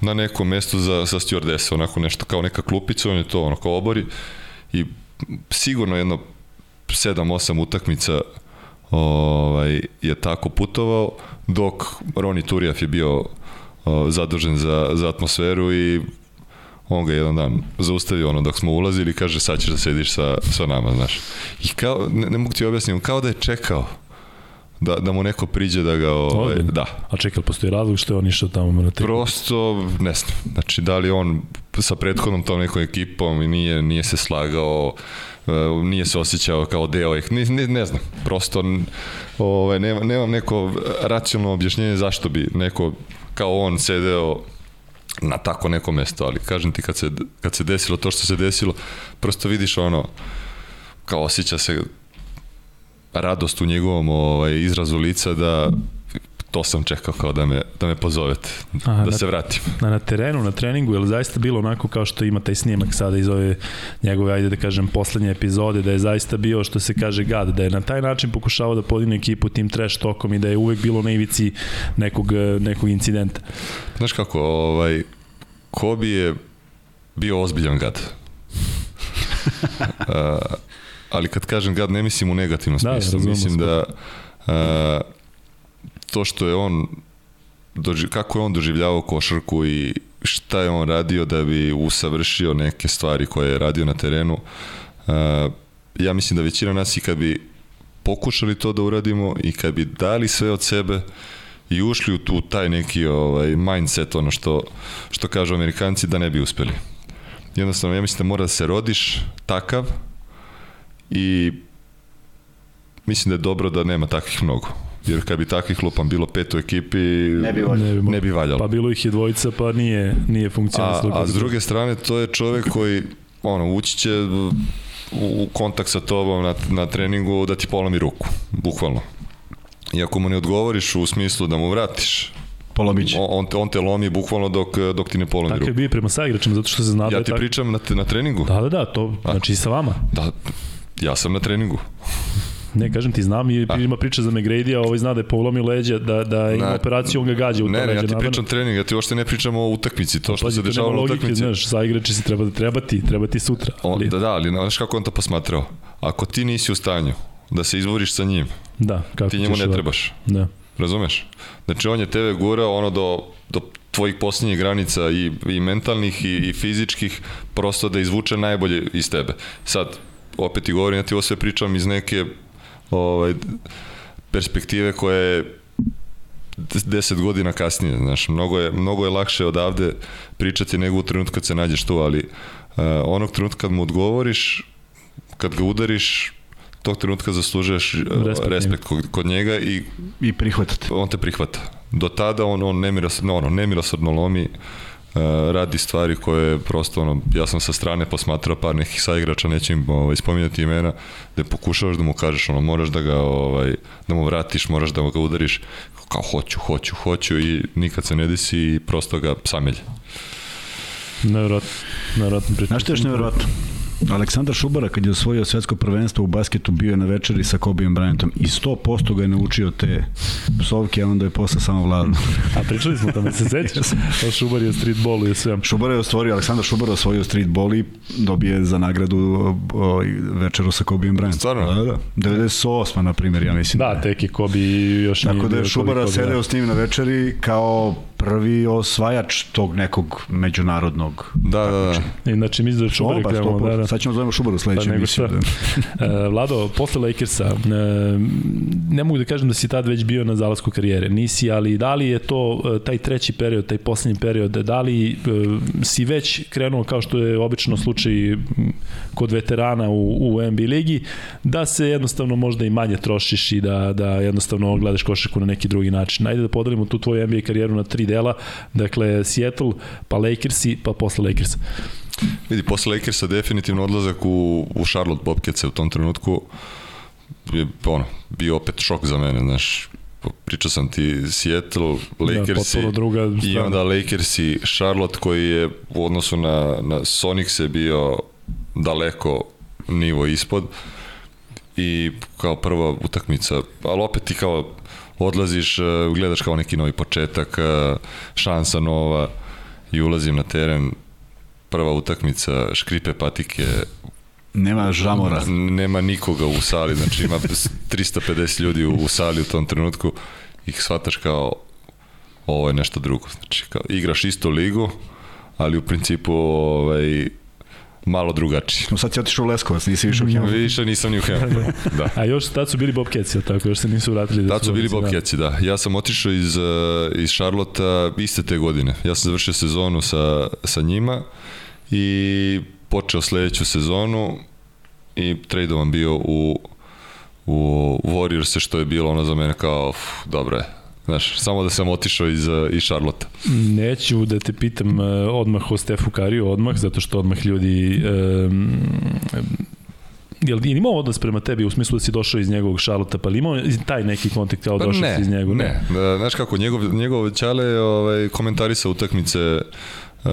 na nekom mestu za, za stewardesa, onako nešto kao neka klupica, on je to onako obori i sigurno jedno 7-8 utakmica ovaj, je tako putovao, dok Roni Turijaf je bio o, zadužen za, za atmosferu i on ga jedan dan zaustavio ono dok smo ulazili i kaže sad ćeš da sediš sa, sa nama, znaš. I kao, ne, ne mogu ti objasniti, kao da je čekao da, da mu neko priđe da ga... Ovaj, da. A čekaj, postoji razlog što je on išao tamo na te... Prosto, ne znam. Znači, da li on sa prethodnom tom nekom ekipom i nije, nije se slagao, uh, nije se osjećao kao deo ih, ne, ne, ne znam. Prosto, ovaj, nemam, nemam neko racionalno objašnjenje zašto bi neko kao on sedeo na tako neko mesto, ali kažem ti kad se, kad se desilo to što se desilo, prosto vidiš ono, kao osjeća se radost u njegovom ovaj, izrazu lica da to sam čekao kao da me, da me pozovete, Aha, da na, se vratim. Na, na terenu, na treningu, je li zaista bilo onako kao što ima taj snimak sada iz ove njegove, ajde da kažem, poslednje epizode, da je zaista bio, što se kaže, gad, da je na taj način pokušavao da podigne ekipu tim trash tokom i da je uvek bilo na ivici nekog, nekog incidenta. Znaš kako, ovaj, Kobi je bio ozbiljan gad. uh, ali kad kažem gad, ne mislim u negativnom da, smislu. Da, mislim da uh, to što je on kako je on doživljavao košarku i šta je on radio da bi usavršio neke stvari koje je radio na terenu. Uh, ja mislim da većina nas i kad bi pokušali to da uradimo i kad bi dali sve od sebe i ušli u tu taj neki ovaj mindset ono što što kažu Amerikanci da ne bi uspeli. Jednostavno ja mislim da mora da se rodiš takav i mislim da je dobro da nema takvih mnogo. Jer kad bi takvih lupan bilo pet u ekipi, ne bi valjalo. Ne bi valjalo. Pa bilo ih je dvojica, pa nije, nije funkcionalno. A, a s druge strane, to je čovek koji ono, ući će u kontakt sa tobom na, na treningu da ti polomi ruku, bukvalno. I ako mu ne odgovoriš u smislu da mu vratiš, Polomić. On, on, te, on te lomi bukvalno dok, dok ti ne polomi ruku. Tako je bio prema saigračima, zato što se zna ja da je ti tako. pričam na, na treningu? Da, da, da, to, A? znači i sa vama. Da, ja sam na treningu. Ne, kažem ti, znam i ima priča za McGrady, a ovaj zna da je polomio leđa, da, da ima na, operaciju, on ga gađa u ne, to ne, ja ti pričam trening, ja ti uopšte ne pričam o utakmici, to što pa, se dešava na utakmici. Znaš, sa igrači se treba, treba ti, treba ti sutra. On, da, da, ali znaš kako on to posmatrao? Ako ti nisi u stanju da se izboriš sa njim, da, kako ti njemu ne da. trebaš. Da. Razumeš? Znači on je tebe gurao ono do, do tvojih posljednjih granica i, i mentalnih i, i fizičkih prosto da izvuče najbolje iz tebe. Sad, opet ti govorim, ja ti ovo sve pričam iz neke ovaj, perspektive koja je 10 godina kasnije, znaš, mnogo je, mnogo je lakše odavde pričati nego u trenutku kad se nađeš tu, ali uh, onog trenutka kad mu odgovoriš, kad ga udariš, tog trenutka zaslužuješ respekt, respekt kod, kod njega i i prihvatate. On te prihvata. Do tada on on nemilosrdno ono nemilosrdno lomi Uh, radi stvari koje prosto ono, ja sam sa strane posmatrao par nekih saigrača, neću im ovaj, spominjati imena, da pokušavaš da mu kažeš ono, moraš da ga ovaj, da mu vratiš, moraš da ga udariš kao hoću, hoću, hoću i nikad se ne desi i prosto ga samelje. Nevjerojatno, nevjerojatno priča. Znaš što je još nevjerojatno? Aleksandar Šubara kad je osvojio svetsko prvenstvo u basketu bio je na večeri sa Kobijem Bryantom i 100% ga je naučio te psovke, a onda je posle samo vladno. a pričali smo tamo, se sećaš? O Šubar je streetballu i sve. Šubar je osvorio, Aleksandar Šubar je osvojio streetball i dobije za nagradu o, večeru sa Kobijem Bryantom. Stvarno? Da, da. 98. na primjer, ja mislim. Da, tek je Kobi još Tako da je Šubara sedeo s njim na večeri kao prvi osvajač tog nekog međunarodnog da, da, da. Inače mi da Šubar krenemo, da, da. Sad ćemo zovemo Šubar u sledećem pa, emisiju. Da. Vlado, posle Lakersa, uh, ne mogu da kažem da si tad već bio na zalasku karijere, nisi, ali da li je to uh, taj treći period, taj poslednji period, da li uh, si već krenuo kao što je obično slučaj kod veterana u, u NBA ligi, da se jednostavno možda i manje trošiš i da, da jednostavno gledaš košarku na neki drugi način. Ajde da podelimo tu tvoju NBA karijeru na tri dela, dakle Seattle, pa Lakersi, pa posle Lakersa. Vidi, posle Lakersa definitivno odlazak u, u Charlotte Bobcats u tom trenutku je ono, bio opet šok za mene, znaš, pričao sam ti Seattle, da, Lakersi da, druga i onda Lakersi, Charlotte koji je u odnosu na, na Sonics je bio daleko nivo ispod i kao prva utakmica, ali opet ti kao odlaziš, e, gledaš kao neki novi početak, e, šansa nova i ulazim na teren, prva utakmica, škripe patike, Nema žamora. Nema nikoga u sali, znači ima 350 ljudi u, u sali u tom trenutku i shvataš kao ovo je nešto drugo. Znači, kao, igraš isto ligu, ali u principu ovaj, malo drugačiji. No sad si otišao u Leskovac, nisi više u Hemu. Više nisam ni u Hemu, da. A još tad su bili Bobcats, tako? Još se nisu vratili. Da tad su bili Bobcats, da. Ja sam otišao iz, uh, iz Charlotta iste te godine. Ja sam završio sezonu sa, sa njima i počeo sledeću sezonu i tradovan bio u u Warriors što je bilo ono za mene kao uf, dobro je, Znaš, samo da sam otišao iz, iz Charlotte. Neću da te pitam uh, odmah o Stefu Kariju, odmah, zato što odmah ljudi... Um, jel je imao odnos prema tebi u smislu da si došao iz njegovog Charlotte, pa li imao taj neki kontakt kao pa došao ne, iz njegov? Ne, ne. Znaš kako, njegov, njegov čale ovaj, komentarisa utakmice uh,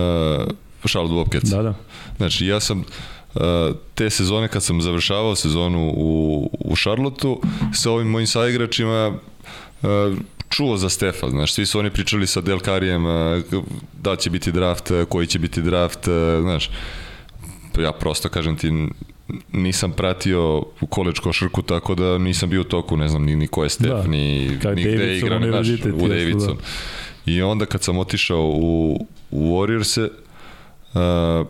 Charlotte Bobcats. Da, da. Znači, ja sam te sezone kad sam završavao sezonu u, u Charlotteu sa ovim mojim saigračima uh, čuo za Stefa, znaš, svi su oni pričali sa Del Karijem da će biti draft, koji će biti draft, znaš, ja prosto kažem ti, nisam pratio u koleč košarku, tako da nisam bio u toku, ne znam ni, ni ko je Stef, da. ni, ni gde igra, naš, u Davidson. Da. I onda kad sam otišao u, u Warriors-e, uh,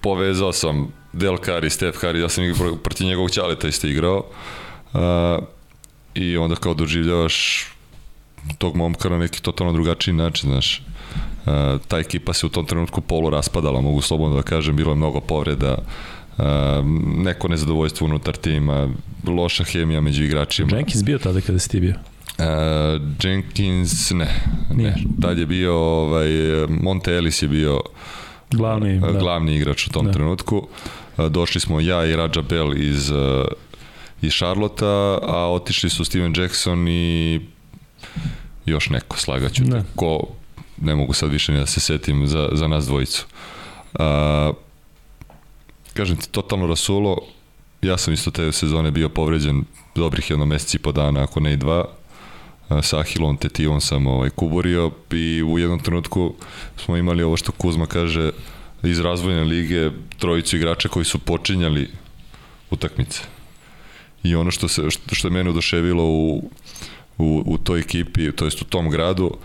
povezao sam Del Kari, Steph Kari, ja sam igrao proti njegovog ćaleta isto igrao. Uh, I onda kao doživljavaš tog momka na neki totalno drugačiji način, znaš. Uh, ta ekipa se u tom trenutku polu raspadala, mogu slobodno da kažem, bilo je mnogo povreda, uh, neko nezadovoljstvo unutar tima, loša hemija među igračima. Jenkins bio tada kada si ti bio? Uh, Jenkins, ne, Nije. ne. Tad je bio, ovaj, Monte Ellis je bio glavni, uh, da. glavni igrač u tom da. trenutku. Došli smo ja i Raja Bell iz, iz Charlotta, a otišli su Steven Jackson i još neko, slagaću ne. ko, ne mogu sad više ni da se setim za, za nas dvojicu. A, kažem ti, totalno rasulo, ja sam isto te sezone bio povređen dobrih jedno meseci i po dana, ako ne i dva, sa Ahilom tetivom sam ovaj, kuborio i u jednom trenutku smo imali ovo što Kuzma kaže iz razvojne lige trojicu igrača koji su počinjali utakmice. I ono što, se, što, što je mene oduševilo u, u, u toj ekipi, to jest u tom gradu,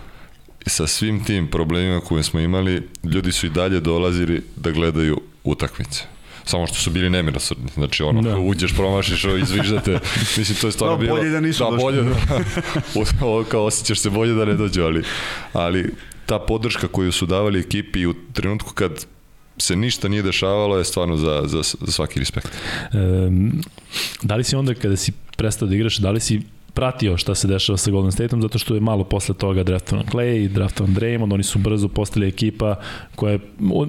sa svim tim problemima koje smo imali, ljudi su i dalje dolazili da gledaju utakmice. samo što su bili nemilosrdni. Znači, ono, Da. uđeš, promašiš, izviždate. Mislim, to je stvarno Da, bilo... bolje da nisu da, došli. bolje da, kao osjećaš se bolje da ne dođu, ali, ali ta podrška koju su davali ekipi u trenutku kad se ništa nije dešavalo je stvarno za, za, za svaki respekt. Um, da li si onda kada si prestao da igraš, da li si pratio šta se dešava sa Golden Stateom, zato što je malo posle toga draftovan Clay, draftovan Draymond, oni su brzo postali ekipa koja je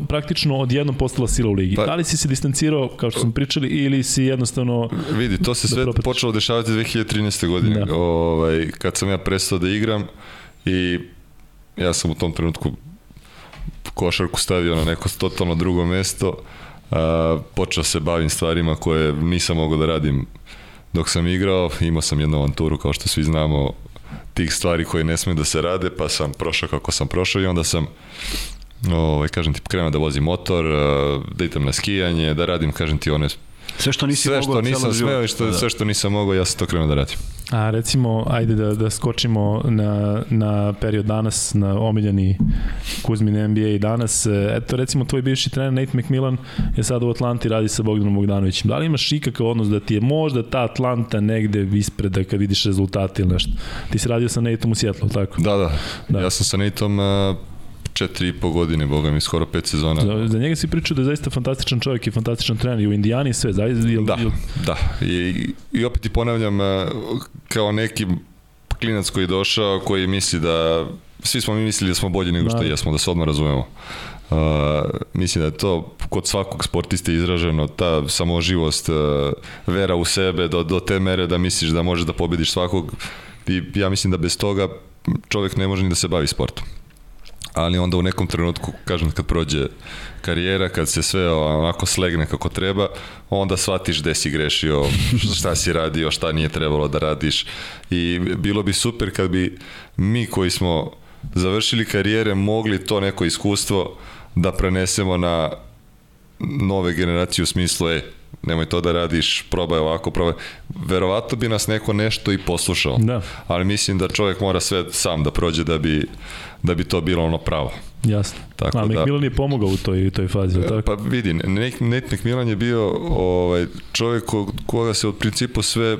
praktično odjednom postala sila u ligi. Pa- da li si se distancirao, kao što smo pričali, ili si jednostavno... Vidi, to se Da sve propratiš. počelo dešavati 2013. godine, Da. ovaj, kad sam ja prestao da igram i ja sam u tom trenutku košarku stavio na neko totalno drugo mesto, a, počeo se bavim stvarima koje nisam mogao da radim dok sam igrao, imao sam jednu avanturu kao što svi znamo tih stvari koje ne smiju da se rade, pa sam prošao kako sam prošao i onda sam ovaj, kažem ti, krenuo da vozim motor, a, da idem na skijanje, da radim, kažem ti, one Sve što nisi sve mogao što celog nisam smeo i što, Da. sve što nisam mogao, ja sam to krenuo da radim. A recimo, ajde da, da skočimo na, na period danas, na omiljeni Kuzmin NBA i danas. E, Eto, recimo, tvoj bivši trener Nate McMillan je sad u Atlanti, radi sa Bogdanom Bogdanovićem. Da li imaš ikakav odnos da ti je možda ta Atlanta negde ispred da kad vidiš rezultate ili nešto? Ti si radio sa Nateom u Sjetlu, tako? Da, da, Da. da. ja sam sa Nateom uh, četiri i po godine, boga mi, skoro pet sezona. Za, za njega si pričao da je zaista fantastičan čovjek i fantastičan trener i u Indijani sve, zaista, jel, Da, jel, da. I, I opet ti ponavljam, uh, kao neki klinac koji je došao, koji misli da, svi smo mi mislili da smo bolji nego što Da. jesmo, da se odmah razumemo. Uh, mislim da je to kod svakog sportiste izraženo, ta samoživost, uh, vera u sebe do, do te mere da misliš da možeš da pobediš svakog i ja mislim da bez toga čovjek ne može ni da se bavi sportom. Ali onda u nekom trenutku, kažem, kad prođe karijera, kad se sve onako slegne kako treba, onda shvatiš gde si grešio, šta si radio, šta nije trebalo da radiš. I bilo bi super kad bi mi koji smo završili karijere mogli to neko iskustvo da prenesemo na nove generacije u smislu, e, nemoj to da radiš, probaj ovako, probaj. Verovatno bi nas neko nešto i poslušao. Da. Ali mislim da čovjek mora sve sam da prođe da bi, da bi to bilo ono pravo. jasno. Tako A da- McMillan je pomogao u toj, toj fazi, jel tako? Pa vidi, Nate, McMillan je bio ovaj, čovjek ko- koga se od principu sve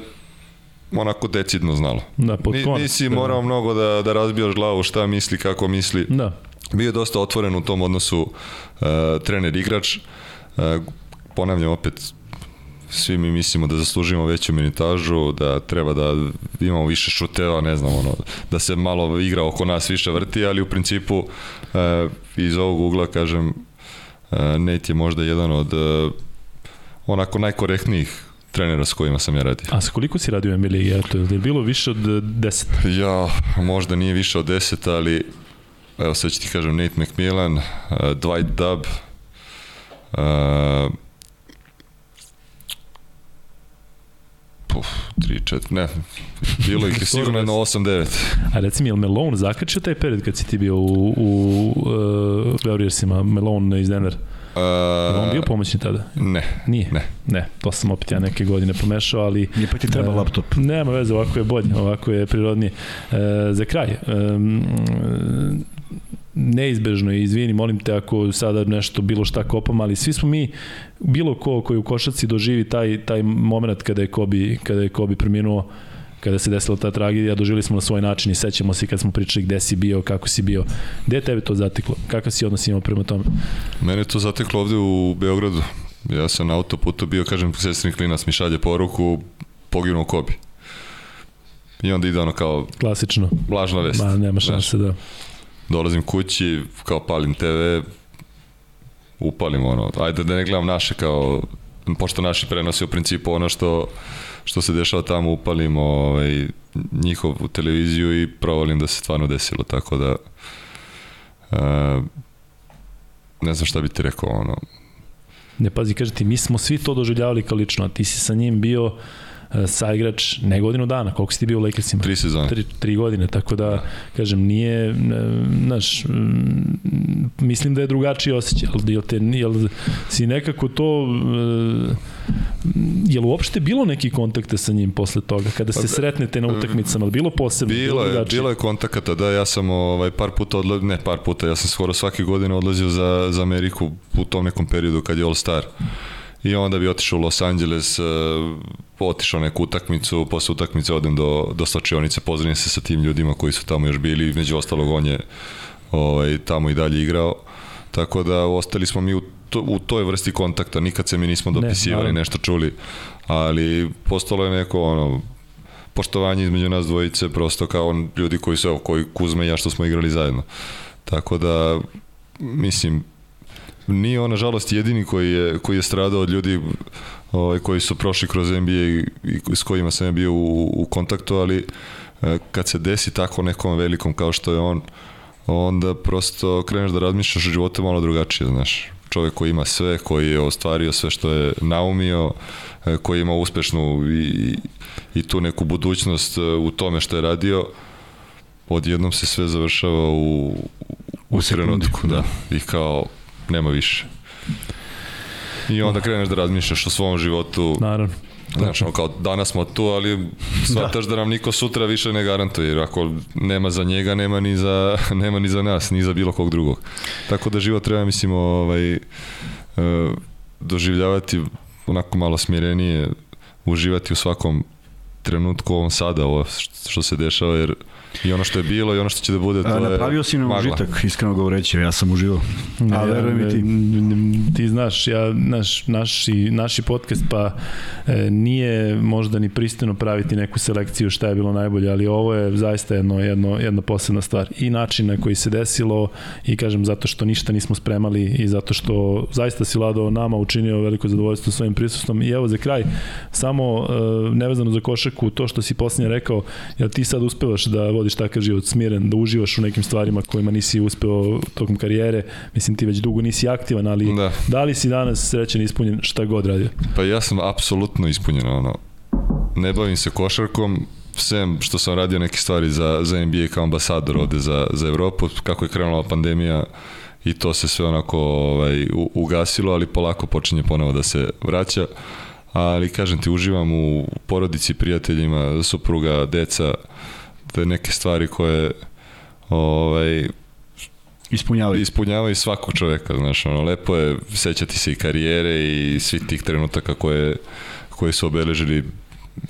onako decidno znalo. Da, pod Ni, konac, nisi da. morao mnogo da, da razbijaš glavu šta misli, kako misli. Da, Bio je dosta otvoren u tom odnosu uh, trener-igrač. Uh, ponavljam opet, svi mi mislimo da zaslužimo veću minitažu, da treba da imamo više šuteva, ne znam, ono, da se malo igra oko nas više vrti, ali u principu uh, iz ovog ugla, kažem, uh, Nate je možda jedan od uh, onako najkorektnijih trenera s kojima sam ja radio. A sa koliko si radio NBA ligi? Eto, je bilo više od eh, 10? Ja, možda nije više od 10, ali evo sad ću ti kažem Nate McMillan, uh, Dwight Dubb, uh, puf, 3, 4, ne, bilo ih je sigurno jedno 8, 9. A reci mi, je li Malone zakačio taj period kad si ti bio u, u uh, Warriorsima, Malone iz Denver? Je on bio pomoćni tada? Ne, Nije? ne. Ne, to sam opet ja neke godine pomešao, ali... Nije pa ti treba E, laptop. Nema veze, ovako je bolje, ovako je prirodnije. E, za kraj, e, neizbežno je, izvini, molim te ako sada nešto bilo šta kopam, ali svi smo mi, bilo ko koji u košarci doživi taj, taj moment kada je Kobe, kada je Kobe preminuo, kada se desila ta tragedija, doživjeli smo na svoj način i sećamo se kad smo pričali gde si bio, kako si bio. Gde je tebe to zateklo? Kakav si odnos imao prema tome? Mene to zateklo ovde u Beogradu. Ja sam na autoputu bio, kažem, sestrin klinac mi šalje poruku, poginuo Kobi. I onda ide ono kao Klasično. lažna vest. Ma, nema šanse da... dolazim kući, kao palim TV, upalim ono, ajde da ne gledam naše kao, pošto naši prenose u principu ono što, što se dešava tamo, upalim ovaj, njihovu televiziju i provalim da se stvarno desilo, tako da uh, ne znam šta bi ti rekao, ono, Ne, pazi, kaže ti, mi smo svi to doživljavali kao lično, a ti si sa njim bio saigrač ne godinu dana, koliko si ti bio u Lakersima? tri sezone. Tri, tri godine, tako da, kažem, nije, e, znaš, mm, mislim da je drugačiji osjećaj, jel, jel, te, jel si nekako to, e, jel uopšte bilo neki kontakte sa njim posle toga, kada se sretnete na utakmicama, bilo posebno? Bilo je, drugačije? bilo je kontakata, da, ja sam ovaj, par puta odlazio, ne par puta, ja sam skoro svake godine odlazio za, za Ameriku u tom nekom periodu kad je All Star. I onda bi otišao u Los Angeles, uh, otišao neku utakmicu, posle utakmice odem do, do slačionice, pozdravim se sa tim ljudima koji su tamo još bili, među ostalog on je ovaj, tamo i dalje igrao, tako da ostali smo mi u, to, u toj vrsti kontakta, nikad se mi nismo dopisivali, ne, nešto čuli, ali postalo je neko ono, poštovanje između nas dvojice, prosto kao ljudi koji su, evo, koji Kuzme i ja što smo igrali zajedno. Tako da, mislim, nije on nažalost jedini koji je, koji je stradao od ljudi ovaj, koji su prošli kroz NBA i, i s kojima sam ja bio u, u kontaktu, ali e, kad se desi tako nekom velikom kao što je on, onda prosto kreneš da razmišljaš o životu malo drugačije, znaš. Čovek koji ima sve, koji je ostvario sve što je naumio, e, koji ima uspešnu i, i tu neku budućnost e, u tome što je radio, odjednom se sve završava u, u, u trenutku, da. da. I kao, nema više. I onda kreneš da razmišljaš o svom životu. Naravno. Znači, kao danas smo tu, ali shvataš da. da nam niko sutra više ne garantuje, jer ako nema za njega, nema ni za, nema ni za nas, ni za bilo kog drugog. Tako da život treba, mislim, ovaj, e, doživljavati onako malo smirenije, uživati u svakom trenutku ovom sada, ovo što se dešava, jer I ono što je bilo i ono što će da bude, to A, je Napravio si nam užitak, iskreno govoreći, ja sam uživao. A veruj mi ti. Ti znaš, ja, naš, naši, naši podcast pa e, nije možda ni pristino praviti neku selekciju šta je bilo najbolje, ali ovo je zaista jedno, jedno, jedna posebna stvar. I način na koji se desilo i kažem zato što ništa nismo spremali i zato što zaista si Lado nama učinio veliko zadovoljstvo svojim prisustvom. I evo za kraj, samo e, nevezano za košaku, to što si posljednje rekao, jel ti sad uspevaš da vodiš takav život smiren, da uživaš u nekim stvarima kojima nisi uspeo tokom karijere. Mislim, ti već dugo nisi aktivan, ali da, da li si danas srećan ispunjen šta god radio? Pa ja sam apsolutno ispunjen, ono, ne bavim se košarkom, sem što sam radio neke stvari za, za NBA kao ambasador ovde za, za Evropu, kako je krenula pandemija i to se sve onako ovaj, ugasilo, ali polako počinje ponovo da se vraća. Ali kažem ti, uživam u porodici, prijateljima, supruga, deca, te neke stvari koje ovaj, ispunjavaju. ispunjavaju svakog čoveka, znaš, ono, lepo je sećati se i karijere i svih tih trenutaka koje, koje su obeležili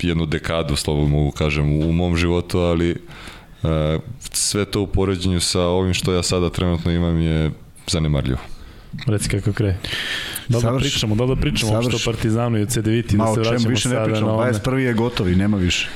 jednu dekadu, slobodno mogu kažem, u mom životu, ali uh, sve to u poređenju sa ovim što ja sada trenutno imam je zanemarljivo. Reci kako kre. Da da pričamo, da da pričamo Savrš... o Partizanu i o CDViti, da se vraćamo više ne pričamo, 21. je gotovi, nema više.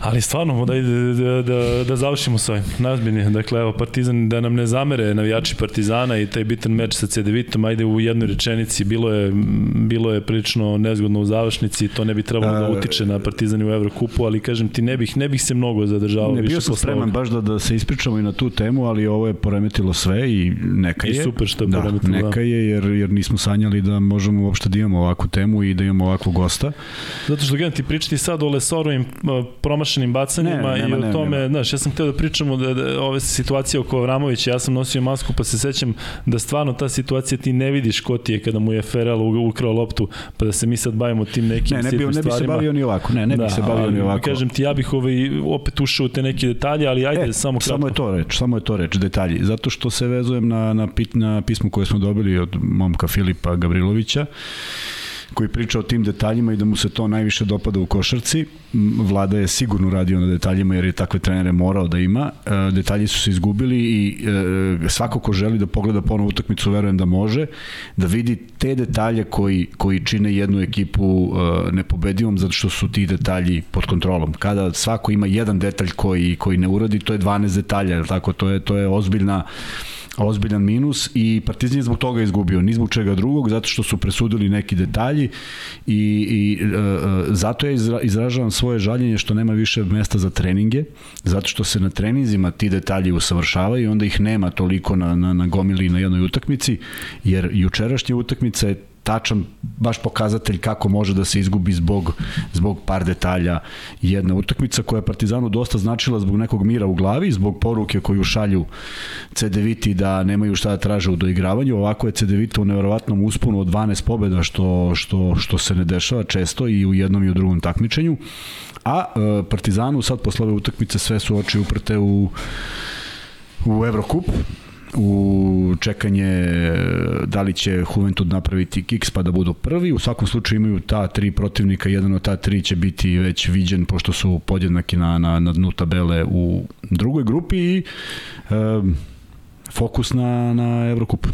Ali stvarno, da, da, da, da završimo s ovim. Nazbiljni, dakle, evo, Partizan, da nam ne zamere navijači Partizana i taj bitan meč sa CD-Vitom, ajde u jednoj rečenici, bilo je, bilo je prilično nezgodno u završnici, to ne bi trebalo da utiče na Partizan u Evrokupu, ali kažem ti, ne bih, ne bih se mnogo zadržavao. Ne, bio sam spreman baš da, da se ispričamo i na tu temu, ali ovo je poremetilo sve i neka je. I super što je da, poremetilo. Neka da. je, jer, jer nismo sanjali da možemo uopšte da imamo ovakvu temu i da imamo ovakvog gosta. Zato što, gledam, ti pričati sad o Lesorovim promašenim bacanjima ne, nema, i o tome, nema. znaš, ja sam hteo da pričamo da, da ove situacije oko Avramovića, ja sam nosio masku pa se sećam da stvarno ta situacija ti ne vidiš ko ti je kada mu je Ferel ukrao loptu, pa da se mi sad bavimo tim nekim ne, ne, bi, ne bi se bavio ni ovako, ne, ne da, bi se bavio ni ovako. Kažem ti, ja bih ovaj, opet ušao u te neke detalje, ali ajde, e, samo kratko. Samo je to reč, samo je to reč, detalji. Zato što se vezujem na, na, pit, na pismo koje smo dobili od momka Filipa Gabrilovića, koji priča o tim detaljima i da mu se to najviše dopada u košarci. Vlada je sigurno radio na detaljima jer je takve trenere morao da ima. E, detalji su se izgubili i e, svako ko želi da pogleda ponovu utakmicu verujem da može, da vidi te detalje koji, koji čine jednu ekipu e, nepobedivom zato što su ti detalji pod kontrolom. Kada svako ima jedan detalj koji, koji ne uradi, to je 12 detalja, tako? To je, to je ozbiljna ozbiljan minus i Partizan je zbog toga izgubio, ni zbog čega drugog, zato što su presudili neki detalji i, i e, e zato ja izra, izražavam svoje žaljenje što nema više mesta za treninge, zato što se na treninzima ti detalji usavršavaju i onda ih nema toliko na, na, na gomili na jednoj utakmici, jer jučerašnja utakmica je tačan baš pokazatelj kako može da se izgubi zbog, zbog par detalja jedna utakmica koja je Partizanu dosta značila zbog nekog mira u glavi, zbog poruke koju šalju CDViti da nemaju šta da traže u doigravanju. Ovako je CDVita u neverovatnom usponu od 12 pobeda što, što, što se ne dešava često i u jednom i u drugom takmičenju. A e, Partizanu sad posle ove utakmice sve su oči uprte u u Evrokup u čekanje da li će Juventud napraviti kiks pa da budu prvi. U svakom slučaju imaju ta tri protivnika, jedan od ta tri će biti već viđen pošto su podjednaki na, na, na dnu tabele u drugoj grupi i e, fokus na, na Evrokup.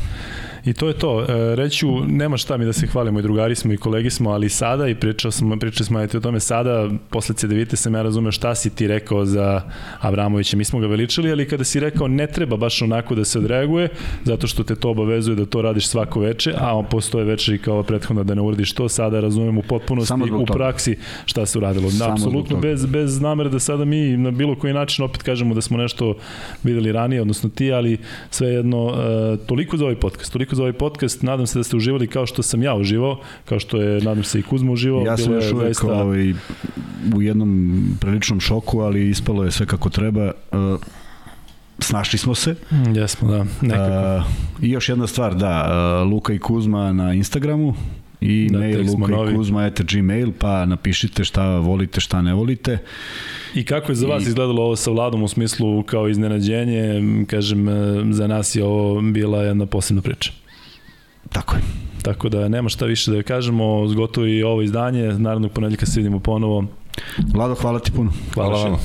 I to je to. E, reću, nema šta mi da se hvalimo i drugari smo i kolegi smo, ali sada, i pričao smo, pričali smo o tome sada, posle CDVite sam ja razumeo šta si ti rekao za Abramovića, mi smo ga veličali, ali kada si rekao ne treba baš onako da se odreaguje, zato što te to obavezuje da to radiš svako veče, a on postoje večeri kao prethodno da ne uradiš to, sada razumem u potpunosti u praksi šta se uradilo. Da, apsolutno bez, bez namere da sada mi na bilo koji način opet kažemo da smo nešto videli ranije, odnosno ti, ali svejedno, uh, toliko za ovaj podcast, toliko za ovaj podcast. Nadam se da ste uživali kao što sam ja uživao, kao što je, nadam se, i Kuzma uživao. Ja sam još uvek zaista... ovaj, u jednom priličnom šoku, ali ispalo je sve kako treba. Uh, snašli smo se. Mm, jesmo, da, nekako. Uh, I još jedna stvar, da, uh, Luka i Kuzma na Instagramu, i da, mail luka i kuzma ete gmail, pa napišite šta volite, šta ne volite. I kako je za vas I... izgledalo ovo sa Vladom u smislu kao iznenađenje? Kažem, za nas je ovo bila jedna posebna priča. Tako je. Tako da nema šta više da kažemo, zgotovo i ovo izdanje, naravno ponedljaka se vidimo ponovo. Vlado, hvala ti puno. Hvala, hvala vam.